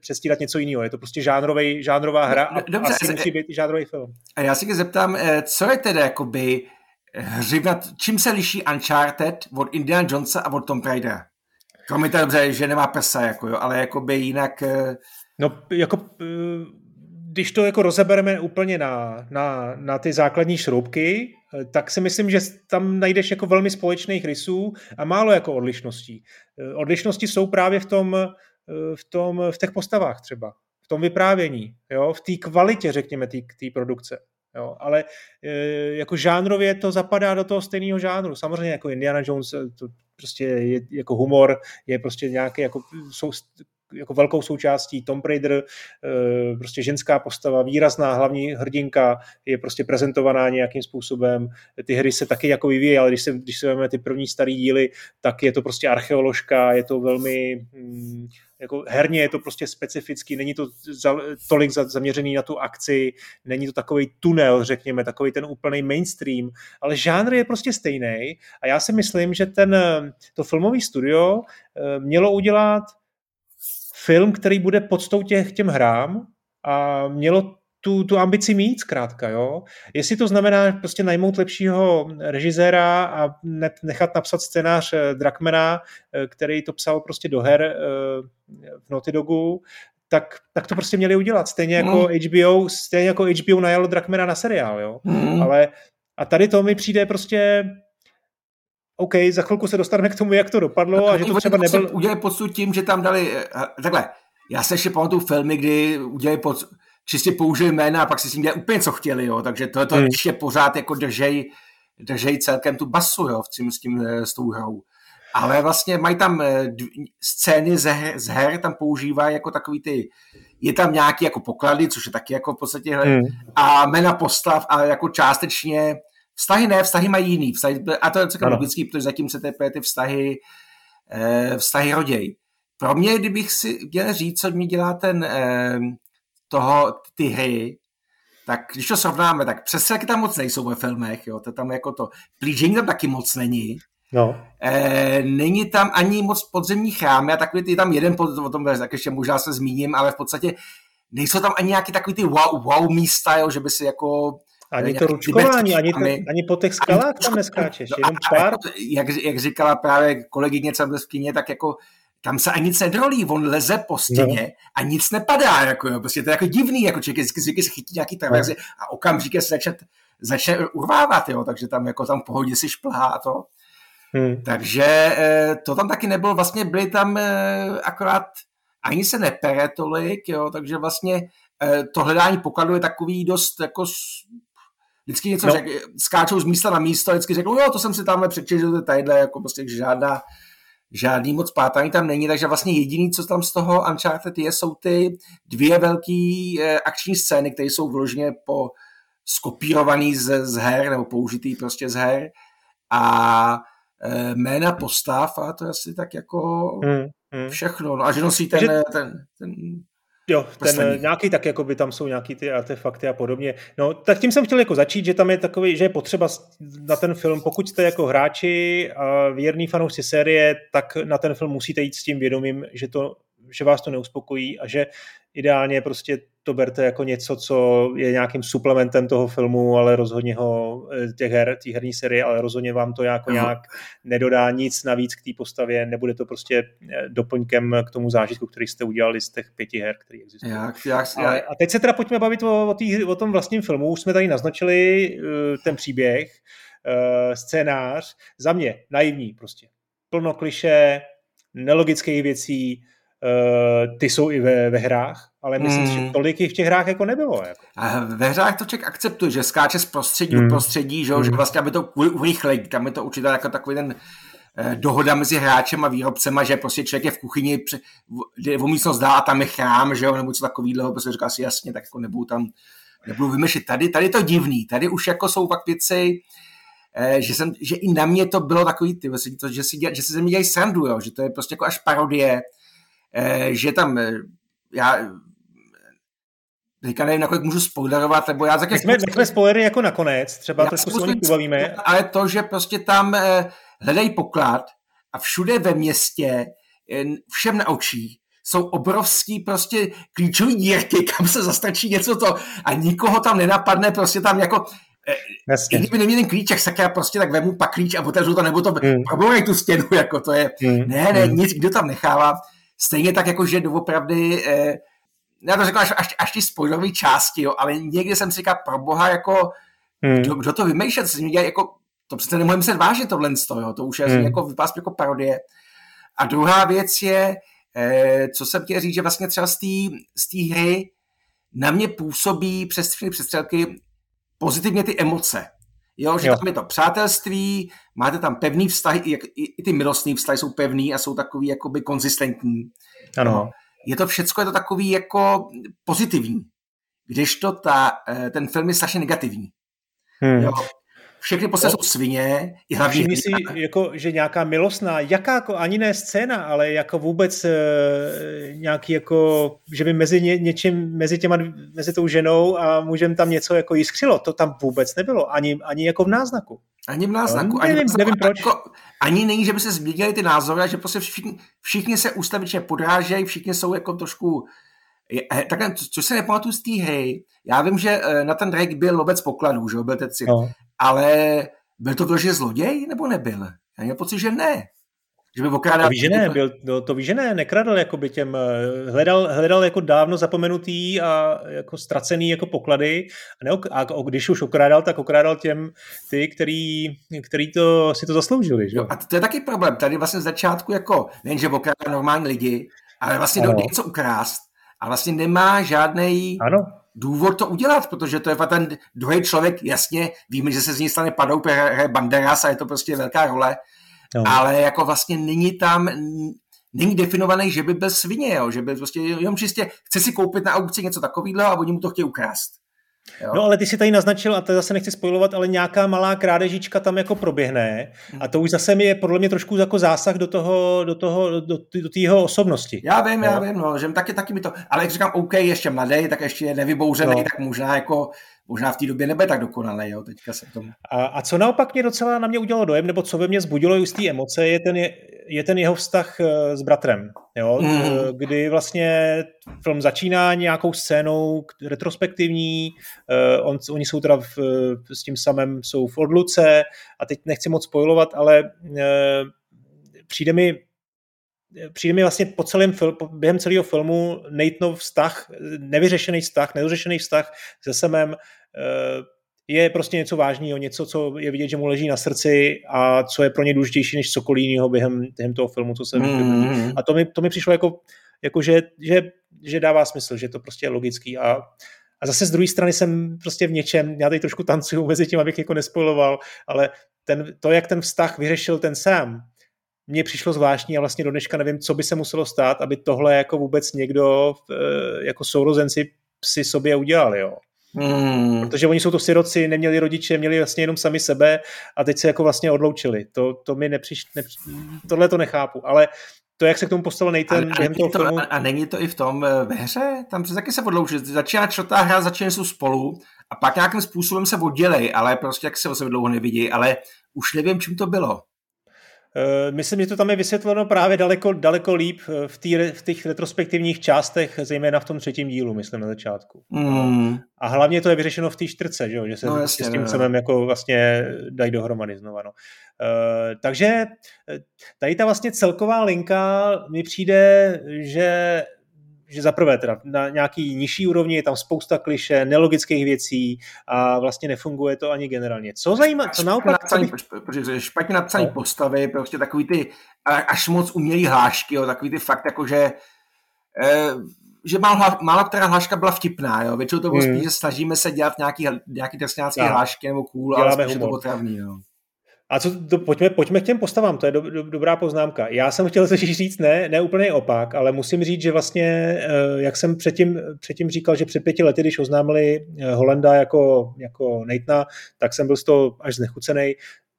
přestírat něco jiného. Je to prostě žánrový, žánrová hra a Dobře, asi musí být i žánrový film. A já si zeptám, eh, co je tedy jakoby hřivnat, čím se liší Uncharted od Indiana Jonesa a od Tomb Raidera? Kromě toho dobře, že nemá prsa, jako jo, ale jakoby jinak... No, jako když to jako rozebereme úplně na, na, na ty základní šroubky, eh, tak si myslím, že tam najdeš jako velmi společných rysů a málo jako odlišností. Eh, odlišnosti jsou právě v tom, eh, v, tom, v těch postavách třeba, v tom vyprávění, jo? v té kvalitě, řekněme, té produkce. Jo, ale jako žánrově to zapadá do toho stejného žánru. Samozřejmě jako Indiana Jones, to prostě je jako humor, je prostě nějaký jako, jsou jako velkou součástí Tomb Raider, eh, prostě ženská postava, výrazná hlavní hrdinka, je prostě prezentovaná nějakým způsobem. Ty hry se taky jako vyvíjí, ale když se, když se vezmeme ty první staré díly, tak je to prostě archeoložka, je to velmi mm, jako herně je to prostě specifický, není to za, tolik za, zaměřený na tu akci, není to takový tunel, řekněme, takový ten úplný mainstream, ale žánr je prostě stejný a já si myslím, že ten, to filmový studio eh, mělo udělat film, který bude podstou těch, těm hrám a mělo tu, tu ambici mít zkrátka, jo. Jestli to znamená prostě najmout lepšího režiséra a nechat napsat scénář eh, Drakmana, eh, který to psal prostě do her eh, v Naughty Dogu, tak, tak to prostě měli udělat. Stejně jako mm. HBO, stejně jako HBO najalo Drakmana na seriál, jo. Mm. Ale a tady to mi přijde prostě OK, za chvilku se dostaneme k tomu, jak to dopadlo a, a že to třeba nebyl... Udělali podsud tím, že tam dali, eh, takhle, já se ještě pamatuju filmy, kdy udělali pod, čistě použili jména a pak si s tím dělali úplně co chtěli, jo, takže to, to hmm. ještě pořád jako držej, držej celkem tu basu, jo, s tím, s, tím, eh, s tou hrou. Ale vlastně mají tam eh, scény z her, z her tam používají jako takový ty, je tam nějaký jako poklady, což je taky jako v podstatě, hmm. a jména postav a jako částečně Vztahy ne, vztahy mají jiný. Vztahy, a to je celkem logický, protože zatím se teprve ty vztahy, eh, vztahy rodějí. Pro mě, kdybych si měl říct, co mi dělá ten, eh, toho, ty hry, tak když to srovnáme, tak přesně tam moc nejsou ve filmech, jo, to tam jako to, plížení tam taky moc není. No. E, není tam ani moc podzemní chrámy a takový je tam jeden, pod, o tom tak ještě možná se zmíním, ale v podstatě nejsou tam ani nějaký takový ty wow, wow místa, jo, že by si jako ani to ručkování, ani, to, ani po těch skalách tam neskáčeš, jenom pár. Jak, jak říkala právě kolegyně Candleskyně, tak jako tam se ani nic nedrolí, on leze po stěně no. a nic nepadá, jako jo, prostě to je jako divný, jako člověk vždycky, vždycky se chytí nějaký traverzy no. a okamžitě se začne, začne urvávat, jo, takže tam jako tam v pohodě si šplhá a to. Hmm. Takže eh, to tam taky nebylo, vlastně byly tam eh, akorát, ani se nepere tolik, jo, takže vlastně eh, to hledání pokladu je takový dost jako vždycky něco no. řek, skáčou z místa na místo a vždycky řeknou, jo, to jsem si tamhle přečetl, to je tadyhle, jako prostě žádná, žádný moc pátání tam není, takže vlastně jediný, co tam z toho Uncharted je, jsou ty dvě velké eh, akční scény, které jsou vložně po skopírovaný z, z her, nebo použitý prostě z her a eh, jména postav a to je asi tak jako hmm, hmm. všechno. No a že nosí ten, že... ten, ten Jo, ten nějaký tak, jako by tam jsou nějaký ty artefakty a podobně. No, tak tím jsem chtěl jako začít, že tam je takový, že je potřeba na ten film, pokud jste jako hráči a věrný fanoušci série, tak na ten film musíte jít s tím vědomím, že to že vás to neuspokojí a že ideálně prostě to berte jako něco, co je nějakým suplementem toho filmu, ale rozhodně ho, eh, těch her, té herní série, ale rozhodně vám to jako nějak nedodá nic navíc k té postavě, nebude to prostě eh, doplňkem k tomu zážitku, který jste udělali z těch pěti her, který existují. Jak, jak, ale, a teď se teda pojďme bavit o, o, tý, o tom vlastním filmu. Už jsme tady naznačili uh, ten příběh, scénář. Za mě naivní prostě. Plno kliše, nelogických věcí, ty jsou i ve, ve hrách, ale myslím, hmm. že tolik jich v těch hrách jako nebylo. Jako. A ve hrách to člověk akceptuje, že skáče z prostředí hmm. do prostředí, že, hmm. že vlastně aby to urychlej, tam je to určitě jako takový ten eh, dohoda mezi hráčem a výrobcem, že prostě člověk je v kuchyni, jde o místnost dá a tam je chrám, že jo, nebo co takového, prostě říká si jasně, tak jako nebudu tam, nebudu vymešit. Tady, tady to divný, tady už jako jsou pak věci, eh, že, jsem, že i na mě to bylo takový, ty, že si, že si ze mě dělají srandu, jo, že to je prostě jako až parodie, Eh, že tam, eh, já teďka nevím, nakolik můžu spoilerovat, nebo já... Nechme, nechme spoilery jako nakonec, třeba trošku se o nich pobavíme. Ale to, že prostě tam eh, hledají poklad a všude ve městě, všem na očí, jsou obrovský prostě klíčový dírky, kam se zastačí něco to a nikoho tam nenapadne, prostě tam jako Jasně. I kdyby neměl ten klíč, tak já prostě tak vemu pak klíč a otevřu to, nebo to hmm. tu stěnu, jako to je, hmm. ne, ne, hmm. nic, kdo tam nechává. Stejně tak, jako že doopravdy, eh, já to řekl až, až, až ty spoilerové části, jo, ale někdy jsem si říkal, pro boha, jako, hmm. kdo, kdo, to vymýšlel, co dělá, jako, to přece nemůžeme se vážit tohle, jo, to už je hmm. jako vypadá jako parodie. A druhá věc je, eh, co jsem chtěl říct, že vlastně třeba z té hry na mě působí přes všechny přestřelky pozitivně ty emoce. Jo, že jo. tam je to přátelství, máte tam pevný vztahy, i, i, i ty milostní vztahy jsou pevný a jsou takový jakoby konzistentní. Ano. No. Je to všecko je to takový jako pozitivní, když to ta, eh, ten film je strašně negativní. Hmm. Jo všechny postavy jsou svině. I hlavní Všimni si, jako, že nějaká milostná, jaká jako, ani ne scéna, ale jako vůbec e, nějaký jako, že by mezi ně, něčím, mezi těma, mezi tou ženou a mužem tam něco jako jiskřilo, to tam vůbec nebylo, ani, ani jako v náznaku. Ani v náznaku. No, ani nevím, náznaku, nevím proč. Jako, ani není, že by se změnily ty názory, že prostě všichni, všichni se ústavičně podrážejí, všichni jsou jako trošku takhle, co se nepamatuju z té hry, já vím, že eh, na ten Drake byl lobec pokladů, že byl ten cit, no. Ale byl to vložně zloděj, nebo nebyl? Já měl pocit, že ne. Že by okrádal... To ví, že ne, byl, no, to ví, že ne, nekradl jako by těm, eh, hledal, hledal jako dávno zapomenutý a jako ztracený jako poklady a, ne, a když už okrádal, tak okrádal těm ty, který, který to, si to zasloužili. Že? A to je taky problém. Tady vlastně z začátku jako, nejenže okrádal normální lidi, ale vlastně do něco ukrást a vlastně nemá žádný důvod to udělat, protože to je ten druhý člověk, jasně, víme, že se z ní stane padou, Banderas a je to prostě velká role, no. ale jako vlastně není tam, není definovaný, že by byl svině, jo, že by prostě jenom čistě chce si koupit na aukci něco takového a oni mu to chtějí ukrást. Jo. No ale ty si tady naznačil, a to zase nechci spojovat, ale nějaká malá krádežička tam jako proběhne a to už zase mi je podle mě trošku jako zásah do toho, do toho, do, do, jeho osobnosti. Já vím, jo. já vím, no, že taky, taky mi to, ale jak říkám, OK, ještě mladý, tak ještě nevybouřený, no. tak možná jako možná v té době nebude tak dokonalý, jo, teďka se tomu. A, a, co naopak mě docela na mě udělalo dojem, nebo co ve mně zbudilo jistý emoce, je ten, je ten jeho vztah eh, s bratrem, jo, mm. kdy vlastně film začíná nějakou scénou retrospektivní, uh, on, oni jsou teda v, s tím samým, jsou v odluce a teď nechci moc spojovat, ale přijde mi přijde mi vlastně po celém fil, během celého filmu Nathanov vztah, nevyřešený vztah, nedořešený vztah se Semem je prostě něco vážného, něco, co je vidět, že mu leží na srdci a co je pro ně důležitější než cokoliv jiného během, během toho filmu, co se mm. A to mi, to mi přišlo jako, jako že, že, že, dává smysl, že to prostě je logický a a zase z druhé strany jsem prostě v něčem, já tady trošku tancuju mezi tím, abych jako nespojoval, ale ten, to, jak ten vztah vyřešil ten sám, mně přišlo zvláštní a vlastně do dneška nevím, co by se muselo stát, aby tohle jako vůbec někdo eh, jako sourozenci si sobě udělali, jo. Hmm. Protože oni jsou to siroci, neměli rodiče, měli vlastně jenom sami sebe a teď se jako vlastně odloučili. To, to mi nepřiš, nepřiš, tohle to nechápu, ale to, jak se k tomu postavil Nathan a, během toho to, filmu... A, a není to i v tom eh, ve hře? Tam se taky se odloučí. Začíná čtvrtá hra, začíná jsou spolu a pak nějakým způsobem se oddělej, ale prostě jak se o sebe dlouho nevidí, ale už nevím, čím to bylo. Eh, myslím, že to tam je vysvětleno právě daleko, daleko líp eh, v, tý, v těch retrospektivních částech, zejména v tom třetím dílu, myslím, na začátku. Mm. A hlavně to je vyřešeno v té čtyřce, že, že se no, jasně, s tím celém no. jako vlastně dají dohromady znova. No. Uh, takže tady ta vlastně celková linka mi přijde, že že za prvé teda na nějaký nižší úrovni je tam spousta kliše, nelogických věcí a vlastně nefunguje to ani generálně. Co zajímá, co naopak... Napsaný, protože špatně napsaný no. postavy, prostě takový ty až moc umělý hlášky, jo, takový ty fakt jako, že eh, že málo, málo která hláška byla vtipná, jo. Většinou to bylo hmm. spíš, že snažíme se dělat nějaký, nějaký trestňácký hlášky nebo cool, Děláme ale spíš humor. to potravný, jo. A co, to, pojďme, pojďme k těm postavám, to je do, do, dobrá poznámka. Já jsem chtěl se říct ne, ne úplně opak, ale musím říct, že vlastně, eh, jak jsem předtím, předtím říkal, že před pěti lety, když oznámili eh, Holenda jako, jako Natana, tak jsem byl z toho až znechucený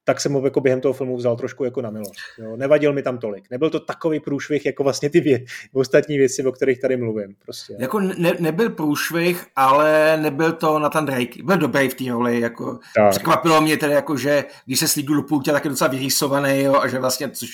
tak jsem ho jako během toho filmu vzal trošku jako na milost. Jo. Nevadil mi tam tolik. Nebyl to takový průšvih, jako vlastně ty vě- ostatní věci, o kterých tady mluvím. Prostě. Jako ne, nebyl průšvih, ale nebyl to na ten Drake. Byl dobrý v té roli. Jako. Tak. Překvapilo mě tedy, jako, že když se slídl do půltě, tak je docela vyrýsovaný jo, a že vlastně, což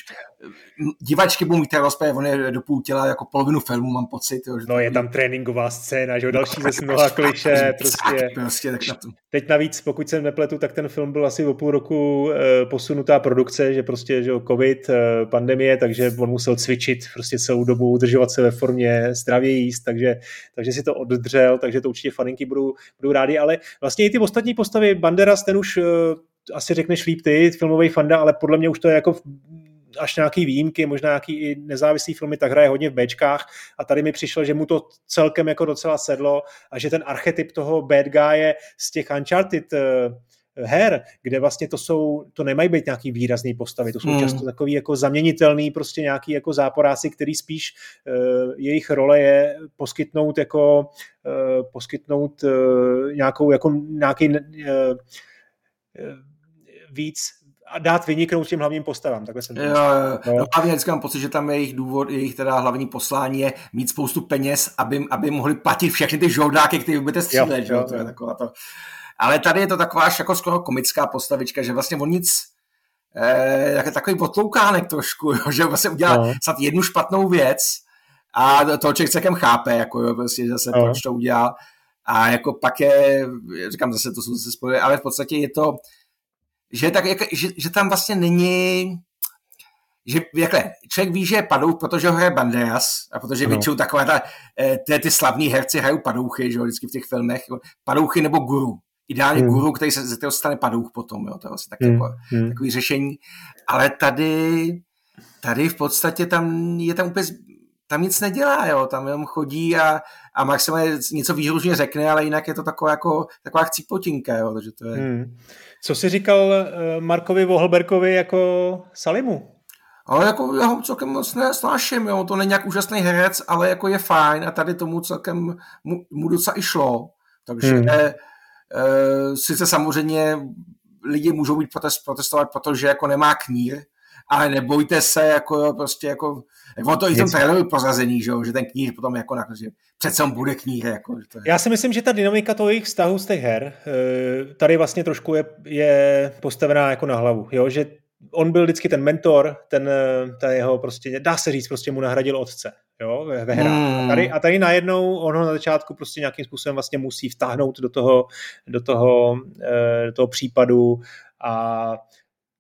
divačky budou mít teda rozpěv, on je do půl těla jako polovinu filmu, mám pocit. Jo, že no je tam tréninková scéna, že jo, další no, ze mnoha kliše, prostě. prostě tak na. Teď navíc, pokud se nepletu, tak ten film byl asi o půl roku e, posunutá produkce, že prostě, že covid, e, pandemie, takže on musel cvičit prostě celou dobu, udržovat se ve formě, zdravě jíst, takže, takže si to oddřel, takže to určitě faninky budou, budou rádi, ale vlastně i ty ostatní postavy, Banderas, ten už e, asi řekneš líp ty, filmový fanda, ale podle mě už to je jako až nějaký výjimky, možná nějaký i nezávislý filmy, tak hraje hodně v Bčkách. A tady mi přišlo, že mu to celkem jako docela sedlo a že ten archetyp toho bad guy z těch Uncharted eh, her, kde vlastně to jsou, to nemají být nějaký výrazný postavy, to jsou hmm. často takový jako zaměnitelný prostě nějaký jako záporáci, který spíš uh, jejich role je poskytnout jako uh, poskytnout uh, nějakou jako nějaký uh, víc a dát vyniknout těm hlavním postavám. Takhle jsem jo, jo. No. no. hlavně vždycky mám pocit, že tam jejich důvod, jejich teda hlavní poslání je mít spoustu peněz, aby, aby mohli platit všechny ty žoldáky, které budete střílet. Jo, jo, to je taková to. Ale tady je to taková až jako skoro komická postavička, že vlastně on nic, eh, takový potloukánek trošku, jo, že vlastně udělá no. snad jednu špatnou věc a to člověk celkem chápe, jako jo, prostě zase no. proč to udělal. A jako pak je, říkám zase, to jsou zase spojily, ale v podstatě je to, že, tak, jak, že, že tam vlastně není že jakhle, člověk ví, že je padouch, protože ho hraje Banderas a protože no. většinou takové ta, eh, ty, ty slavní herci hrajou padouchy, že jo, vždycky v těch filmech, padouchy nebo guru. Ideálně hmm. guru, který se ze toho stane padouch potom, jo, to je vlastně tak, hmm. jako, hmm. takový řešení. Ale tady, tady v podstatě tam je tam úplně tam nic nedělá, jo, tam jenom chodí a, a maximálně něco výhružně řekne, ale jinak je to taková, jako, taková chcípotinka, jo, takže to je... Hmm. Co jsi říkal uh, Markovi Vohlberkovi jako Salimu? Ale jako já ho celkem moc nesnáším, jo, to není nějak úžasný herec, ale jako je fajn a tady tomu celkem mu, mu docela i šlo, takže hmm. E, sice samozřejmě lidi můžou být protest, protestovat, protože jako nemá knír, ale nebojte se, jako jo, prostě jako, ono to i v tom traileru prozrazený, že, že ten knír potom jako na, že přece on bude knír. Jako, že to je... Já si myslím, že ta dynamika toho jejich vztahu z těch her eh, tady vlastně trošku je, je postavená jako na hlavu, jo, že on byl vždycky ten mentor, ten, eh, ta jeho prostě, dá se říct, prostě mu nahradil otce, jo, ve, ve hrách. Hmm. A, tady, a tady najednou on ho na začátku prostě nějakým způsobem vlastně musí vtáhnout do toho, do toho, eh, do toho případu a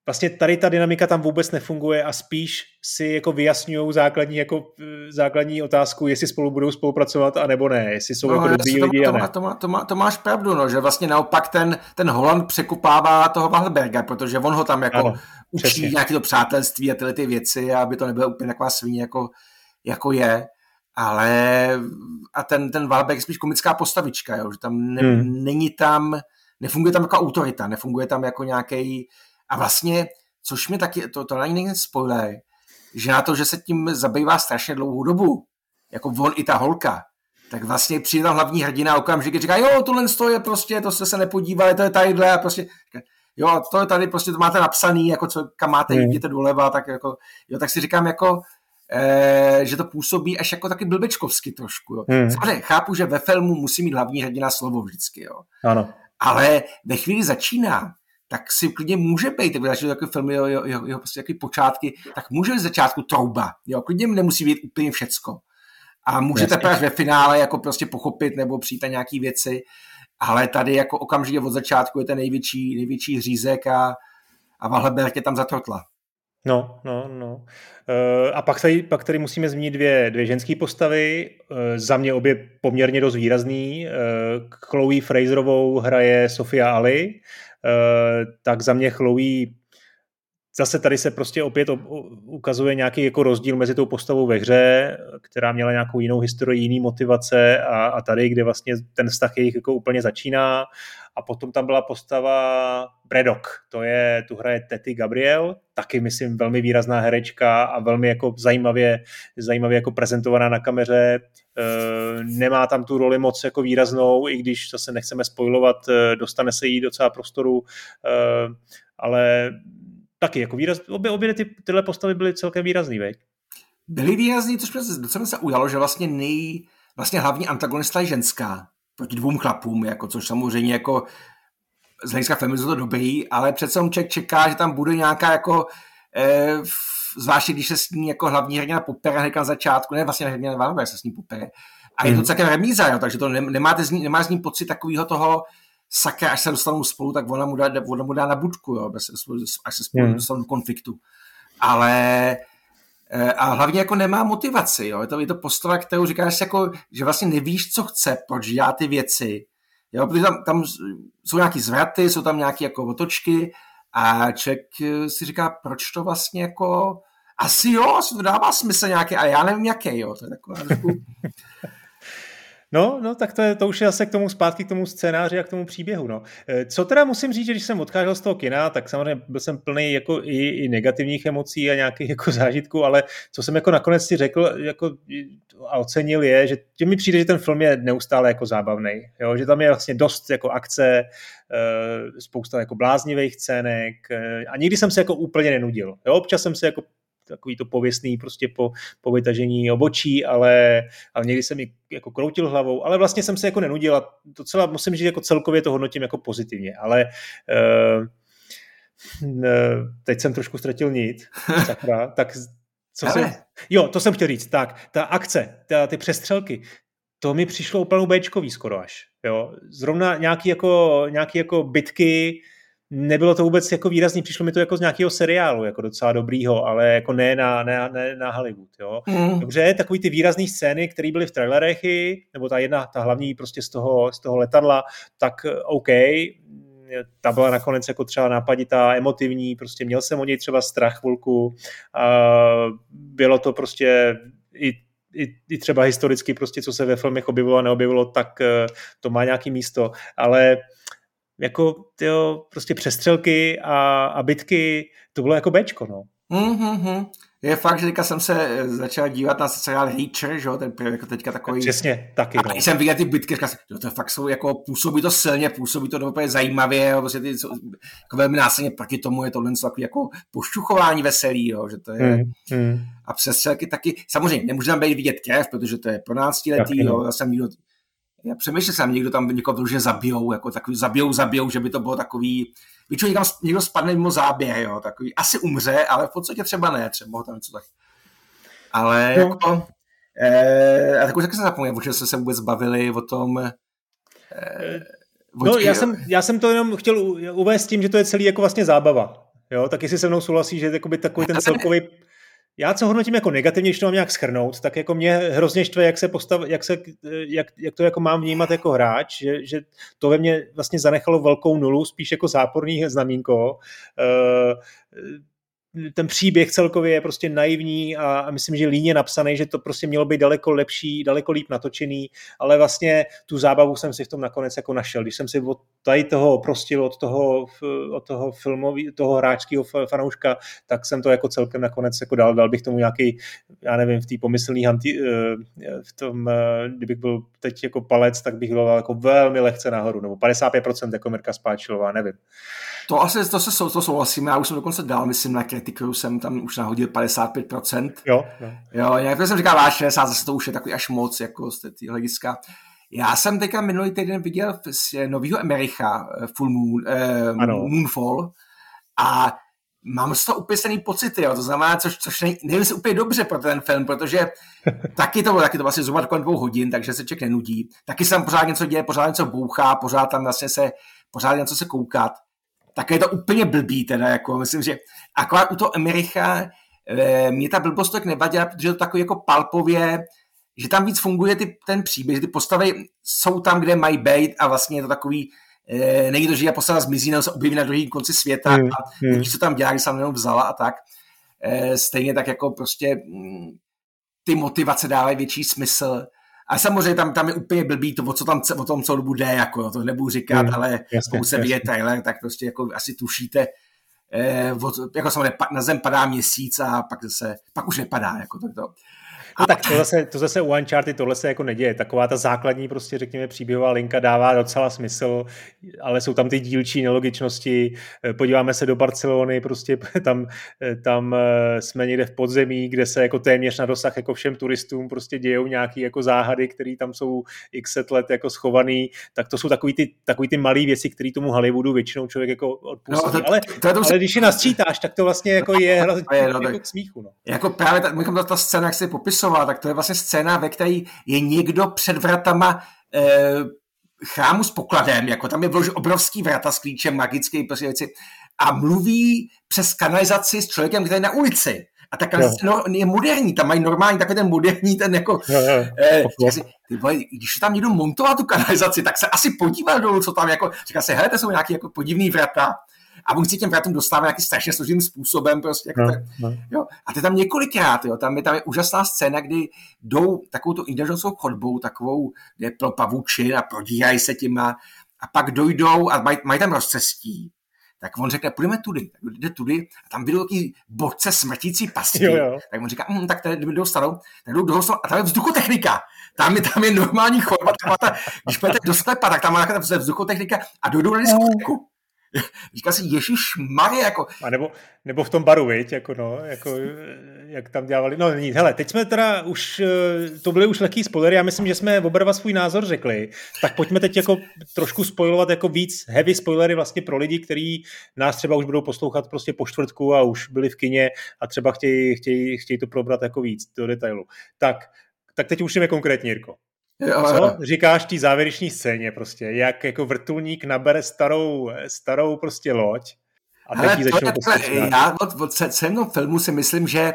vlastně tady ta dynamika tam vůbec nefunguje a spíš si jako vyjasňují základní, jako, základní otázku, jestli spolu budou spolupracovat a nebo ne, jestli jsou no, jako dobrý to, lidi to, a ne. To, má, to, má, to máš pravdu, no, že vlastně naopak ten, ten Holland překupává toho Wahlberga, protože on ho tam jako ano, učí přesně. nějaké to přátelství a tyhle ty věci, aby to nebylo úplně taková svině, jako, jako je. Ale a ten, ten Wahlberg je spíš komická postavička, jo, že tam ne, hmm. není tam, nefunguje tam jako autorita, nefunguje tam jako nějaký a vlastně, což mi taky, to, to není není spoiler, že na to, že se tím zabývá strašně dlouhou dobu, jako on i ta holka, tak vlastně přijde tam hlavní hrdina a okamžitě říká, jo, tohle je prostě, to jste se nepodívali, to je tadyhle a prostě, jo, to je tady, prostě to máte napsaný, jako co, kam máte, mm. jděte doleva, tak jako, jo, tak si říkám jako, eh, že to působí až jako taky blbečkovsky trošku, jo. Mm. Samozřejmě chápu, že ve filmu musí mít hlavní hrdina slovo vždycky, jo. Ano. Ale ve chvíli začíná, tak si klidně může být, tak jsou takové filmy, jeho, jeho, jeho prostě jaký počátky, tak může být začátku trouba, jo, klidně nemusí být úplně všecko. A můžete teprve ve finále jako prostě pochopit nebo přijít na nějaký věci, ale tady jako okamžitě od začátku je ten největší, největší hřízek a, a Valheberg je tam zatrotla. No, no, no. E, a pak tady, pak tady musíme zmínit dvě, dvě ženské postavy, e, za mě obě poměrně dost výrazný. E, Chloe Fraserovou hraje Sofia Ali, Eh, tak za mě Chloe zase tady se prostě opět ukazuje nějaký jako rozdíl mezi tou postavou ve hře, která měla nějakou jinou historii, jiný motivace a, a tady, kde vlastně ten vztah jejich jako úplně začíná. A potom tam byla postava Bredok, to je, tu hraje Tety Gabriel, taky myslím velmi výrazná herečka a velmi jako zajímavě, zajímavě jako prezentovaná na kameře. E, nemá tam tu roli moc jako výraznou, i když zase nechceme spojovat, e, dostane se jí docela prostoru, e, ale taky jako výraz, obě, obě ty, tyhle postavy byly celkem výrazný, veď? Byly výrazný, což mě docela se ujalo, že vlastně nej, vlastně hlavní antagonista je ženská proti dvou chlapům, jako, což samozřejmě jako z hlediska feminismu to dobrý, ale přece on ček čeká, že tam bude nějaká jako eh, zvláště když se s ní jako hlavní hrdina popere hned na začátku, ne vlastně hrdina Vanové se s ní popere. A je to mhm. celkem remíza, jo, takže to ne, nemáte z ní, nemá z ní pocit takového toho sakra, až se dostanou spolu, tak ona mu dá, ona mu dá na budku, jo, bez, až se spolu mm. dostanou do konfliktu. Ale a hlavně jako nemá motivaci, jo. Je to, je to postava, kterou říkáš jako, že vlastně nevíš, co chce, proč dělá ty věci. Jo, protože tam, tam jsou nějaký zvraty, jsou tam nějaké jako otočky a člověk eh, si říká, proč to vlastně jako asi jo, to dává smysl nějaký, ale já nevím jaký, jo. To je taková No, no, tak to, je, to už je zase k tomu zpátky k tomu scénáři a k tomu příběhu. No. Eh, co teda musím říct, že když jsem odcházel z toho kina, tak samozřejmě byl jsem plný jako i, i negativních emocí a nějakých jako zážitků, ale co jsem jako nakonec si řekl jako, a ocenil je, že tě mi přijde, že ten film je neustále jako zábavný, jo? že tam je vlastně dost jako akce, eh, spousta jako bláznivých scének eh, a nikdy jsem se jako úplně nenudil. Jo? Občas jsem se jako takový to pověstný prostě po, po vytažení obočí, ale, ale někdy jsem mi jako kroutil hlavou, ale vlastně jsem se jako nenudil a docela musím říct, jako celkově to hodnotím jako pozitivně, ale uh, teď jsem trošku ztratil nit, sakra, tak co jsem, jo, to jsem chtěl říct, tak, ta akce, ta, ty přestřelky, to mi přišlo úplně Bčkový skoro až, jo, zrovna nějaký jako, nějaký jako bitky, nebylo to vůbec jako výrazný, přišlo mi to jako z nějakého seriálu, jako docela dobrýho, ale jako ne na, ne, ne na Hollywood, jo. Mm. Dobře, takový ty výrazné scény, které byly v trailerech, nebo ta jedna, ta hlavní prostě z toho, z toho letadla, tak OK, ta byla nakonec jako třeba nápaditá, emotivní, prostě měl jsem o něj třeba strach chvilku, a bylo to prostě i i, i třeba historicky prostě, co se ve filmech objevilo a neobjevilo, tak eh, to má nějaký místo, ale jako tyjo, prostě přestřelky a, a bitky, to bylo jako Bčko, no. Mm-hmm. Je fakt, že teďka jsem se eh, začal dívat na seriál Reacher, že jo, ten jako teďka takový... Přesně, taky. A no. jsem viděl ty bitky, říkal jsem, to fakt jsou, jako působí to silně, působí to úplně zajímavě, jo, prostě ty, jako velmi násilně proti tomu je to jen takový jako pošťuchování veselý, jo, že to je... Mm, mm. A přestřelky taky, samozřejmě, nemůže tam být vidět krev, protože to je pro nás letý, no. jo, já jsem viděl já přemýšlel jsem, někdo tam někoho vyloženě zabijou, jako takový zabijou, zabijou, že by to bylo takový, většinou někam, někdo spadne mimo záběr, jo, takový, asi umře, ale v podstatě třeba ne, třeba tam něco tak. Ale no. jako, eh, a tak už taky jsem zapomněl, protože jsme se vůbec bavili o tom, eh, No, já jsem, já jsem to jenom chtěl uvést tím, že to je celý jako vlastně zábava. Jo, tak jestli se mnou souhlasí, že jakoby takový ten celkový já co hodnotím jako negativně, když to mám nějak schrnout, tak jako mě hrozně štve, jak, se postav, jak, se, jak, jak to jako mám vnímat jako hráč, že, že to ve mně vlastně zanechalo velkou nulu, spíš jako záporný znamínko. Uh, ten příběh celkově je prostě naivní a, a myslím, že líně napsaný, že to prostě mělo být daleko lepší, daleko líp natočený, ale vlastně tu zábavu jsem si v tom nakonec jako našel. Když jsem si od tady toho prostil od toho, od toho filmový, toho hráčského fanouška, tak jsem to jako celkem nakonec jako dal, dal bych tomu nějaký, já nevím, v té pomyslný hanti, eh, v tom, eh, kdybych byl teď jako palec, tak bych byl jako velmi lehce nahoru, nebo 55% jako Mirka Spáčilová, nevím. To asi to se to souhlasím, já už jsem dokonce dal, myslím, na kritiku jsem tam už nahodil 55%. Jo, jo. jo jak jsem říkal, váš 60, zase to už je takový až moc, jako z té hlediska. Já jsem teďka minulý týden viděl z nového Americha eh, Full Moon, eh, Moonfall a mám z toho úplně pocity, jo. to znamená, což, což ne, nevím si úplně dobře pro ten film, protože taky to bylo, taky to vlastně zhruba kolem dvou hodin, takže se člověk nenudí. Taky se tam pořád něco děje, pořád něco bouchá, pořád tam vlastně se, pořád něco se koukat tak je to úplně blbý teda, jako myslím, že akorát u toho Emericha e, mě ta blbost tak nevadila, protože to takový jako palpově, že tam víc funguje ty, ten příběh, že ty postavy jsou tam, kde mají být a vlastně je to takový, e, není to, že je postava zmizí nebo se objeví na druhém konci světa hmm, a hmm. nevíš, co tam dělá, když se tam vzala a tak. E, stejně tak jako prostě mm, ty motivace dávají větší smysl. A samozřejmě tam, tam je úplně blbý to, o, co tam, o tom co dobu jde, jako, to nebudu říkat, hmm, ale jasně, pokud se vyje trailer, tak prostě jako asi tušíte, eh, od, jako samozřejmě na zem padá měsíc a pak zase, pak už nepadá, jako to, to No tak to zase, to zase u Uncharted tohle se jako neděje. Taková ta základní prostě řekněme příběhová linka dává docela smysl, ale jsou tam ty dílčí nelogičnosti. Podíváme se do Barcelony, prostě tam, tam eh, jsme někde v podzemí, kde se jako téměř na dosah jako všem turistům prostě dějou nějaký jako záhady, které tam jsou x set let jako schovaný, tak to jsou takový ty, takový ty malé věci, které tomu Hollywoodu většinou člověk jako odpustí. No, to, ale, to, to, to, ale když je nasčítáš, tak to vlastně jako je, je no, jako k smíchu. No. Jako právě ta, ta, ta scéna, jak se popisuje, popisoval, tak to je vlastně scéna, ve které je někdo před vratama eh, chrámu s pokladem, jako tam je vlož obrovský vrata s klíčem, magický prostě věci, a mluví přes kanalizaci s člověkem, který je na ulici. A ta kanalizace no, je moderní, tam mají normální takový ten moderní, ten jako... Jo, jo. Eh, si, ty vole, když tam někdo montoval tu kanalizaci, tak se asi podíval dolů, co tam jako... Říká se, hele, to jsou nějaký jako podivný vrata a on si těm vratům dostává nějaký strašně složitým způsobem. Prostě, jako no, tak, no. Jo. A to je tam několikrát, jo. Tam, je, tam je úžasná scéna, kdy jdou takovou tu Indiana chodbou, takovou, kde je pro pavučin a prodírají se tím a, a pak dojdou a mají, mají tam rozcestí tak on řekne, půjdeme tudy, tak jde tudy a tam vidou takový bodce smrtící pasti. Jo, jo. Tak on říká, hm, tak tady jdou starou, tak jdou do a tam je vzduchotechnika. Tam je, tam je normální chodba, tam ta, když půjdete do sklepa, tak tam má vzduchotechnika a dojdou na diskotku. Říká si, Ježíš Marie, jako... A nebo, nebo v tom baru, viď, jako no, jako, jak tam dělali, no nic, hele, teď jsme teda už, eh, to byly už lehký spoilery, já myslím, že jsme oba svůj názor řekli, tak pojďme teď jako trošku spoilovat jako víc heavy spoilery vlastně pro lidi, kteří nás třeba už budou poslouchat prostě po čtvrtku a už byli v kině a třeba chtějí, chtějí, chtějí to probrat jako víc do detailu. Tak, tak teď už jdeme konkrétně, Jirko. Co říkáš té závěrečné scéně prostě, jak jako vrtulník nabere starou, starou prostě loď a teď ji začnou Já od, od celého filmu si myslím, že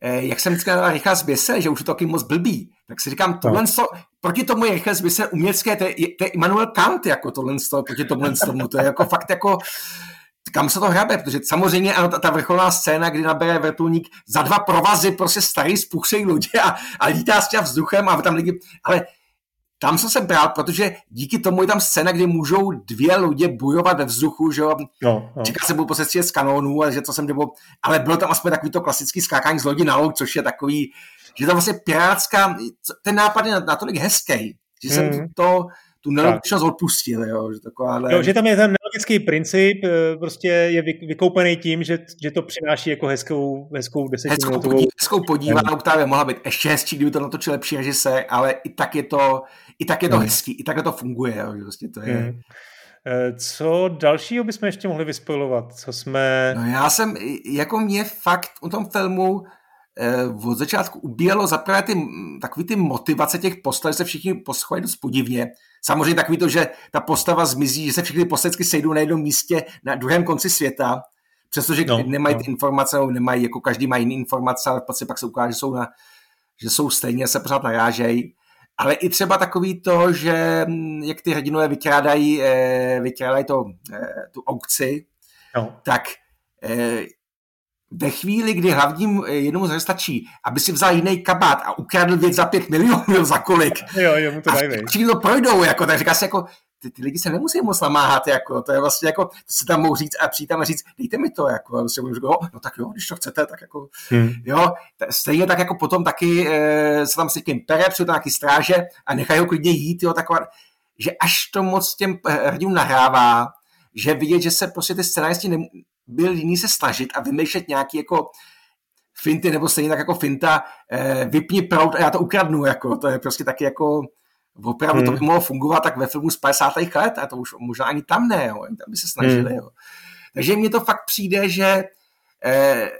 eh, jak jsem říkal Richard Zběse, že už je to taky moc blbý, tak si říkám, tohle no. to, proti tomu je Richard Zběse umělecké, to je, to je Immanuel Kant, jako tohle to, proti tomu tomu, to je jako fakt jako, kam se to hrabe, protože samozřejmě ano, ta, ta vrcholná scéna, kdy nabere vrtulník za dva provazy prostě starý spuchsej lodě a, a lítá s těm vzduchem a tam lidi, ale tam jsem se bral, protože díky tomu je tam scéna, kdy můžou dvě lodě bojovat ve vzduchu, že jo. No, no. Říká se, budu posledně z kanónů, ale že to jsem nebo, ale bylo tam aspoň takový to klasický skákání z lodi na loď, což je takový, že to vlastně pirátská, ten nápad je natolik hezký, že jsem mm. to, tu nelogičnost odpustil, jo, že taková, jo, že tam je ten nelogický princip, eh, prostě je vykoupený tím, že, že to přináší jako hezkou, hezkou desetiminutovou... Hezkou, hezkou podívanou, která by mohla být ještě hezčí, kdyby to natočil lepší režisér, ale i tak je to, i tak je to hmm. hezký, i takhle to funguje, jo, prostě to je... Hmm. Co dalšího bychom ještě mohli vyspojovat? Co jsme... No já jsem, jako mě fakt u tom filmu Eh, od začátku ubíjelo zaprvé ty, takový ty motivace těch postav, že se všichni poschovají dost podivně. Samozřejmě takový to, že ta postava zmizí, že se všichni postavky sejdou na jednom místě na druhém konci světa. Přestože no, nemají no. ty informace, nemají, jako každý má jiný informace, ale v pak se ukáže, že jsou, na, že jsou stejně, se pořád narážejí. Ale i třeba takový to, že hm, jak ty hrdinové vykrádají, eh, vykrádají to, eh, tu aukci, no. tak eh, ve chvíli, kdy hlavním jednomu z stačí, aby si vzal jiný kabát a ukradl věc za pět milionů, za kolik. Jo, jo, mu to. A to projdou, jako, tak říká si jako, ty, ty lidi se nemusí moc namáhat, jako, to je vlastně jako, to se tam mohou říct a přijít tam a říct, dejte mi to, jako, a vlastně můžu říct, no tak jo, když to chcete, tak jako, hmm. jo, stejně tak jako potom taky e, se tam s tím pere, přijde tam nějaký stráže a nechají ho klidně jít, jo, taková, že až to moc těm eh, hrdinům nahrává, že vidět, že se prostě ty scénáristi ne, byl jiný se snažit a vymýšlet nějaký jako finty, nebo stejně tak jako finta, e, vypni prout a já to ukradnu, jako, to je prostě taky jako, opravdu hmm. to by mohlo fungovat tak ve filmu z 50. let, a to už možná ani tam ne, jo, tam by se snažili. Hmm. Jo. Takže mně to fakt přijde, že eh,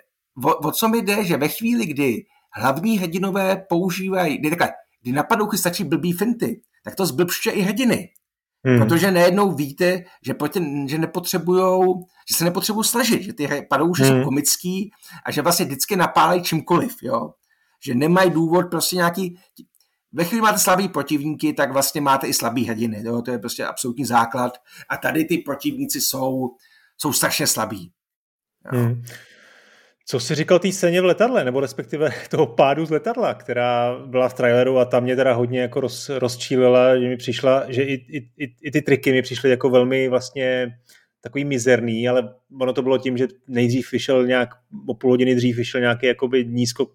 o, o co mi jde, že ve chvíli, kdy hlavní hrdinové používají, kdy, takhle, kdy napadou stačí blbý finty, tak to zblbště i hrdiny. Hmm. Protože najednou víte, že, proti, že nepotřebujou, že se nepotřebují snažit, že ty padou, že hmm. jsou komický a že vlastně vždycky napálejí čímkoliv, jo. Že nemají důvod prostě nějaký, ve chvíli máte slabý protivníky, tak vlastně máte i slabý hrdiny. Jo? To je prostě absolutní základ. A tady ty protivníci jsou, jsou strašně slabí. Hmm. Co jsi říkal té scéně v letadle, nebo respektive toho pádu z letadla, která byla v traileru a tam mě teda hodně jako roz, rozčílila, že mi přišla, že i, i, i, i ty triky mi přišly jako velmi vlastně takový mizerný, ale ono to bylo tím, že nejdřív vyšel nějak, o půl hodiny dřív vyšel nějaký jakoby nízko,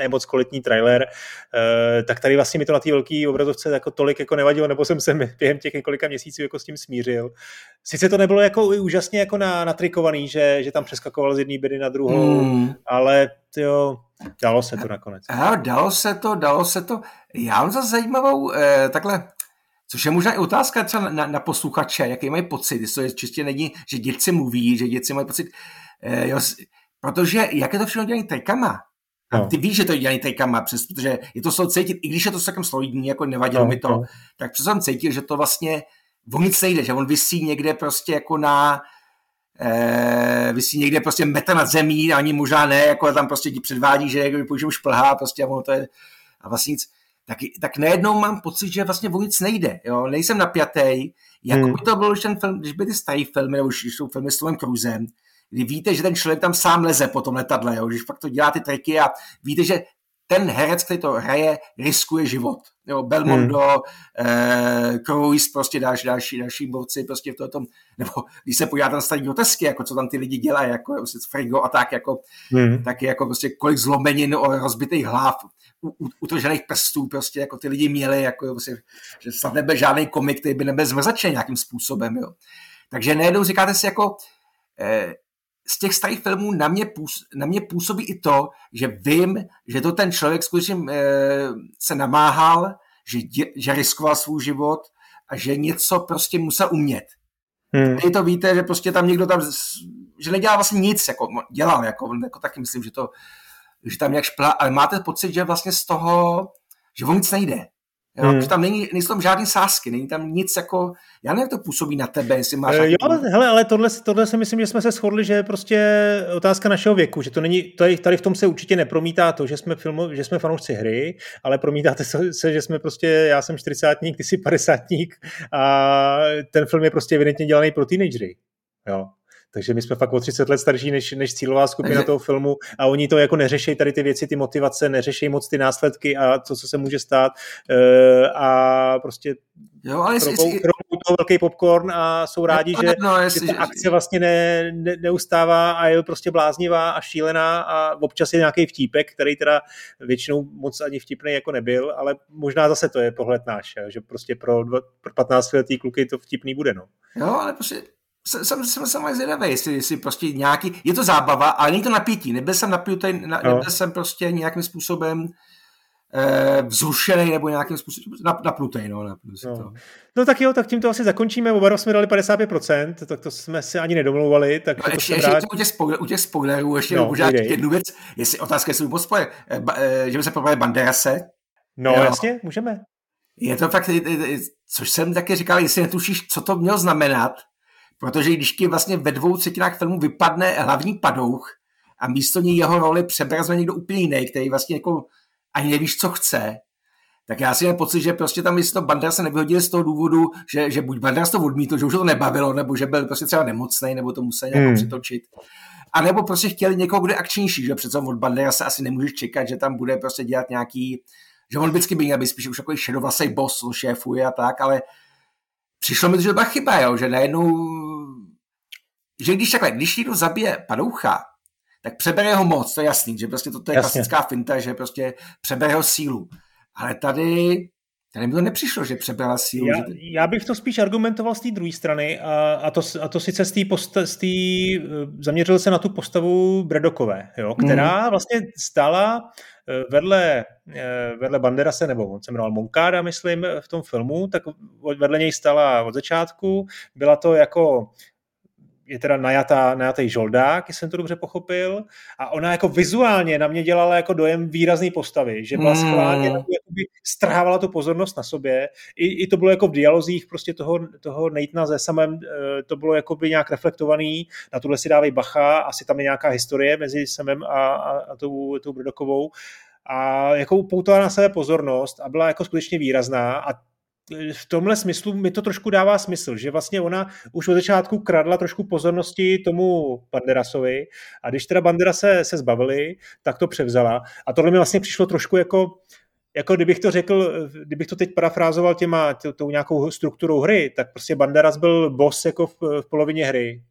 nemoc kvalitní trailer, eh, tak tady vlastně mi to na té velké obrazovce jako tolik jako nevadilo, nebo jsem se během těch několika měsíců jako s tím smířil. Sice to nebylo jako úžasně jako na, natrikovaný, že, že tam přeskakoval z jedné bedy na druhou, hmm. ale jo, dalo se to nakonec. A, dalo se to, dalo se to. Já mám za zajímavou, eh, takhle, Což je možná i otázka třeba na, na posluchače, jaký mají pocit, jestli to je čistě není, že děti mluví, že děti mají pocit, eh, jo, protože jak je to všechno dělané trikama, no. ty víš, že to dělají trikama, přes, protože je to cítit, i když je to celkem solidní, jako nevadilo no, mi to, no. tak přes jsem cítil, že to vlastně o nic nejde, že on vysí někde prostě jako na, eh, vysí někde prostě metr nad zemí, ani možná ne, jako tam prostě ti předvádí, že jako už plhá prostě a ono to je, a vlastně nic. Tak, tak najednou mám pocit, že vlastně o nic nejde, jo, nejsem napjatý, jako hmm. by to bylo, když, ten film, když byly ty starý filmy, nebo když jsou filmy s Tomem Cruzem, víte, že ten člověk tam sám leze po tom letadle, jo, když fakt to dělá ty triky a víte, že ten herec, který to hraje, riskuje život. Jo, Belmondo, hmm. eh, Cruise, prostě další, další, další borci, prostě v tom, nebo když se podíváte na starý grotesky, jako co tam ty lidi dělají, jako prostě Frigo a tak, jako, hmm. tak jako prostě kolik zlomenin o rozbitých hlav, utržených prstů, prostě jako ty lidi měli, jako prostě, že snad nebyl žádný komik, který by nebyl zmrzačen nějakým způsobem, jo. Takže nejednou říkáte si jako, eh, z těch starých filmů na mě, na mě působí i to, že vím, že to ten člověk skutečně e, se namáhal, že, dě, že riskoval svůj život a že něco prostě musel umět. Hmm. Vy to víte, že prostě tam někdo tam, že nedělal vlastně nic, jako dělal, jako, jako taky myslím, že to, že tam nějak špla, ale máte pocit, že vlastně z toho, že on nic nejde. Jo, hmm. Že tam není, nejsou tam žádný sásky, není tam nic jako, já nevím, jak to působí na tebe, jestli máš... E, jo, hele, ale tohle, tohle si myslím, že jsme se shodli, že je prostě otázka našeho věku, že to není, tady, tady v tom se určitě nepromítá to, že jsme, filmo, že jsme fanoušci hry, ale promítáte se, že jsme prostě, já jsem 40 ty jsi 50 a ten film je prostě evidentně dělaný pro teenagery. Jo. Takže my jsme fakt o 30 let starší než, než cílová skupina toho filmu a oni to jako neřeší tady ty věci, ty motivace, neřeší moc ty následky a to, co se může stát uh, a prostě Jo, ale jestli, jestli... toho velký popcorn a jsou rádi, no, že, no, jestli, že ta akce vlastně ne, ne, neustává a je prostě bláznivá a šílená a občas je nějaký vtípek, který teda většinou moc ani vtipný jako nebyl, ale možná zase to je pohled náš, že prostě pro, pro 15 letý kluky to vtipný bude. No. Jo, ale prostě jsem, jsem, jsem zvědavý, jestli, jestli prostě nějaký, je to zábava, ale není to napětí, nebyl jsem napětý, na, no. nebyl jsem prostě nějakým způsobem eh, vzrušený nebo nějakým způsobem nap, napnutý. No, napnutý no. To. no tak jo, tak tím to asi zakončíme, oba jsme dali 55%, tak to jsme si ani nedomlouvali. Tak no, ještě, ještě u, těch spoiler, u těch spoilerů, ještě no, možná jednu věc, jestli otázka, jestli vůbec spoiler, eh, eh, že by se probali Banderase. No jo. jasně, můžeme. Je to fakt, což jsem taky říkal, jestli netušíš, co to mělo znamenat, protože když ti vlastně ve dvou třetinách filmu vypadne hlavní padouch a místo ní jeho roli přebrazuje někdo úplně jiný, který vlastně jako ani nevíš, co chce, tak já si mám pocit, že prostě tam místo Bandera se nevyhodili z toho důvodu, že, že buď Bandera to odmítl, že už to nebavilo, nebo že byl prostě třeba nemocný, nebo to musel nějak hmm. přitočit. A nebo prostě chtěli někoho, kdo je akčnější, že přece od Bandera se asi nemůžeš čekat, že tam bude prostě dělat nějaký, že on vždycky by měl být spíš už takový šedovlasej boss, šéfuje a tak, ale přišlo mi to, že to byla chyba, jo, že najednou, že když takhle, když někdo zabije padoucha, tak přebere jeho moc, to je jasný, že prostě to, to je Jasně. klasická finta, že prostě přebere jeho sílu. Ale tady, tady mi to nepřišlo, že přebrala sílu. Já, že... já bych to spíš argumentoval z té druhé strany a, a, to, a to sice z té eh, zaměřil se na tu postavu Bredokové, jo, která mm. vlastně stála eh, vedle, eh, vedle Banderase, nebo on se jmenoval Monkáda, myslím, v tom filmu, tak vedle něj stala od začátku. Byla to jako je teda najatá, najatý žoldák, jestli jsem to dobře pochopil, a ona jako vizuálně na mě dělala jako dojem výrazný postavy, že byla mm. schválně, strhávala tu pozornost na sobě, I, i to bylo jako v dialozích prostě toho, toho Nathana se samem, eh, to bylo jako by nějak reflektovaný, na tuhle si dávej bacha, asi tam je nějaká historie mezi Samem a, a, a tou, tou Brdokovou, a jako upoutala na sebe pozornost a byla jako skutečně výrazná. A v tomhle smyslu mi to trošku dává smysl, že vlastně ona už od začátku kradla trošku pozornosti tomu Banderasovi a když teda Bandera se, se zbavili, tak to převzala a tohle mi vlastně přišlo trošku jako jako kdybych to řekl, kdybych to teď parafrázoval těma, tou nějakou strukturou hry, tak prostě Banderas byl boss jako v, v polovině hry.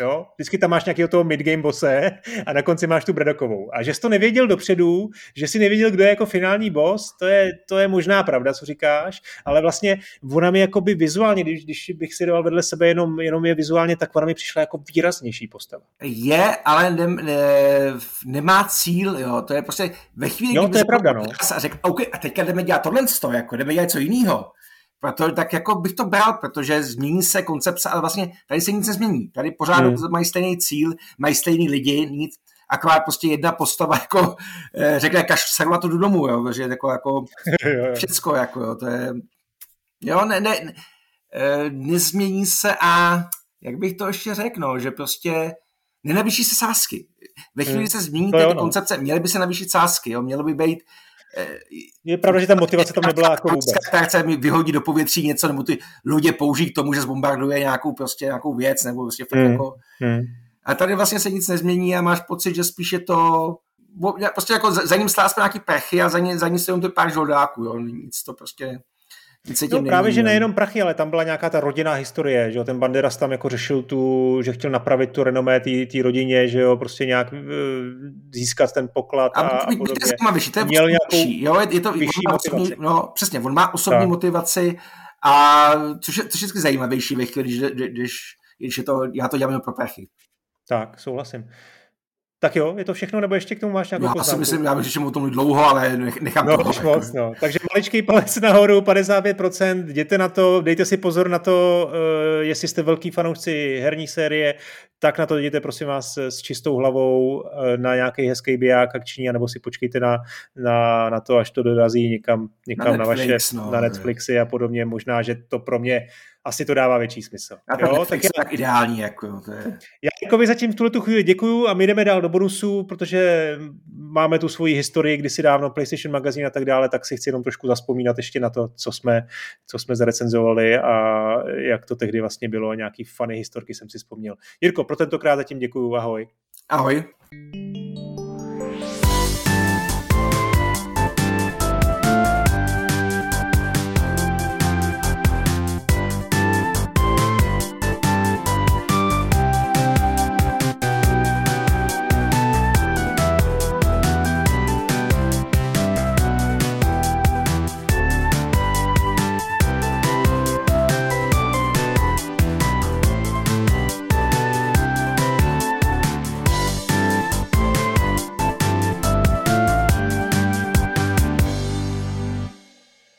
Jo? Vždycky tam máš nějakého toho midgame bose a na konci máš tu Bradokovou. A že jsi to nevěděl dopředu, že si nevěděl, kdo je jako finální boss, to je, to je možná pravda, co říkáš, ale vlastně ona mi jakoby vizuálně, když, když bych si dal vedle sebe jenom, jenom je vizuálně, tak ona mi přišla jako výraznější postava. Je, ale ne, ne, nemá cíl, jo, to je prostě ve chvíli, jo, to je pravda, no. a řekl, OK, a teďka jdeme dělat tohle, jako jdeme dělat něco jiného, proto, tak jako bych to bral, protože změní se koncepce, ale vlastně tady se nic nezmění. Tady pořád hmm. mají stejný cíl, mají stejný lidi, nic, akorát prostě jedna postava jako eh, řekne, kaž serva to do domu, jo, že jako, jako všecko, jako jo, to je, jo, ne, ne, ne, eh, nezmění se a jak bych to ještě řekl, no, že prostě nenavýší se sásky. Ve chvíli, hmm. se změní ty no. koncepce, měly by se navýšit sásky, jo, mělo by být je pravda, že ta motivace tam nebyla jako vůbec. chce mi vyhodí do povětří něco, nebo ty lodě použijí k tomu, že zbombarduje nějakou, prostě, nějakou věc, nebo prostě fakt hmm. jako... Hmm. A tady vlastně se nic nezmění a máš pocit, že spíš je to prostě jako za, za ním sláspe nějaký pechy a za, ně, za ním se to pár žoldáků, jo, nic to prostě no, právě, že nejenom prachy, ale tam byla nějaká ta rodinná historie, že jo, ten Banderas tam jako řešil tu, že chtěl napravit tu renomé té rodině, že jo, prostě nějak uh, získat ten poklad a, a, a podobně. To je zajímavější, to je Měl nějakou jo, je, je to, vyšší osobní, no, přesně, on má osobní tak. motivaci a což je, což je vždycky zajímavější ve chvíli, když, když, když je to, já to dělám pro prachy. Tak, souhlasím. Tak jo, je to všechno, nebo ještě k tomu máš nějakou Já poznámku? si myslím, já bych o tom dlouho, ale nechám no, to. Jako- moc, no. Takže maličký palec nahoru, 55%, jděte na to, dejte si pozor na to, uh, jestli jste velký fanoušci herní série, tak na to jděte prosím vás s čistou hlavou uh, na nějaký hezký biják akční, anebo si počkejte na, na, na to, až to dorazí někam, někam na, Netflix, na vaše, no, na Netflixy a podobně. Možná, že to pro mě asi to dává větší smysl. A jo, tak, je tak ideální. Jako, to je... Já jako by zatím v tuhle tu chvíli děkuju a my jdeme dál do bonusu, protože máme tu svoji historii kdysi dávno, PlayStation Magazine a tak dále, tak si chci jenom trošku zaspomínat ještě na to, co jsme, co jsme zarecenzovali a jak to tehdy vlastně bylo a nějaký funny historky jsem si vzpomněl. Jirko, pro tentokrát zatím děkuju, ahoj. Ahoj.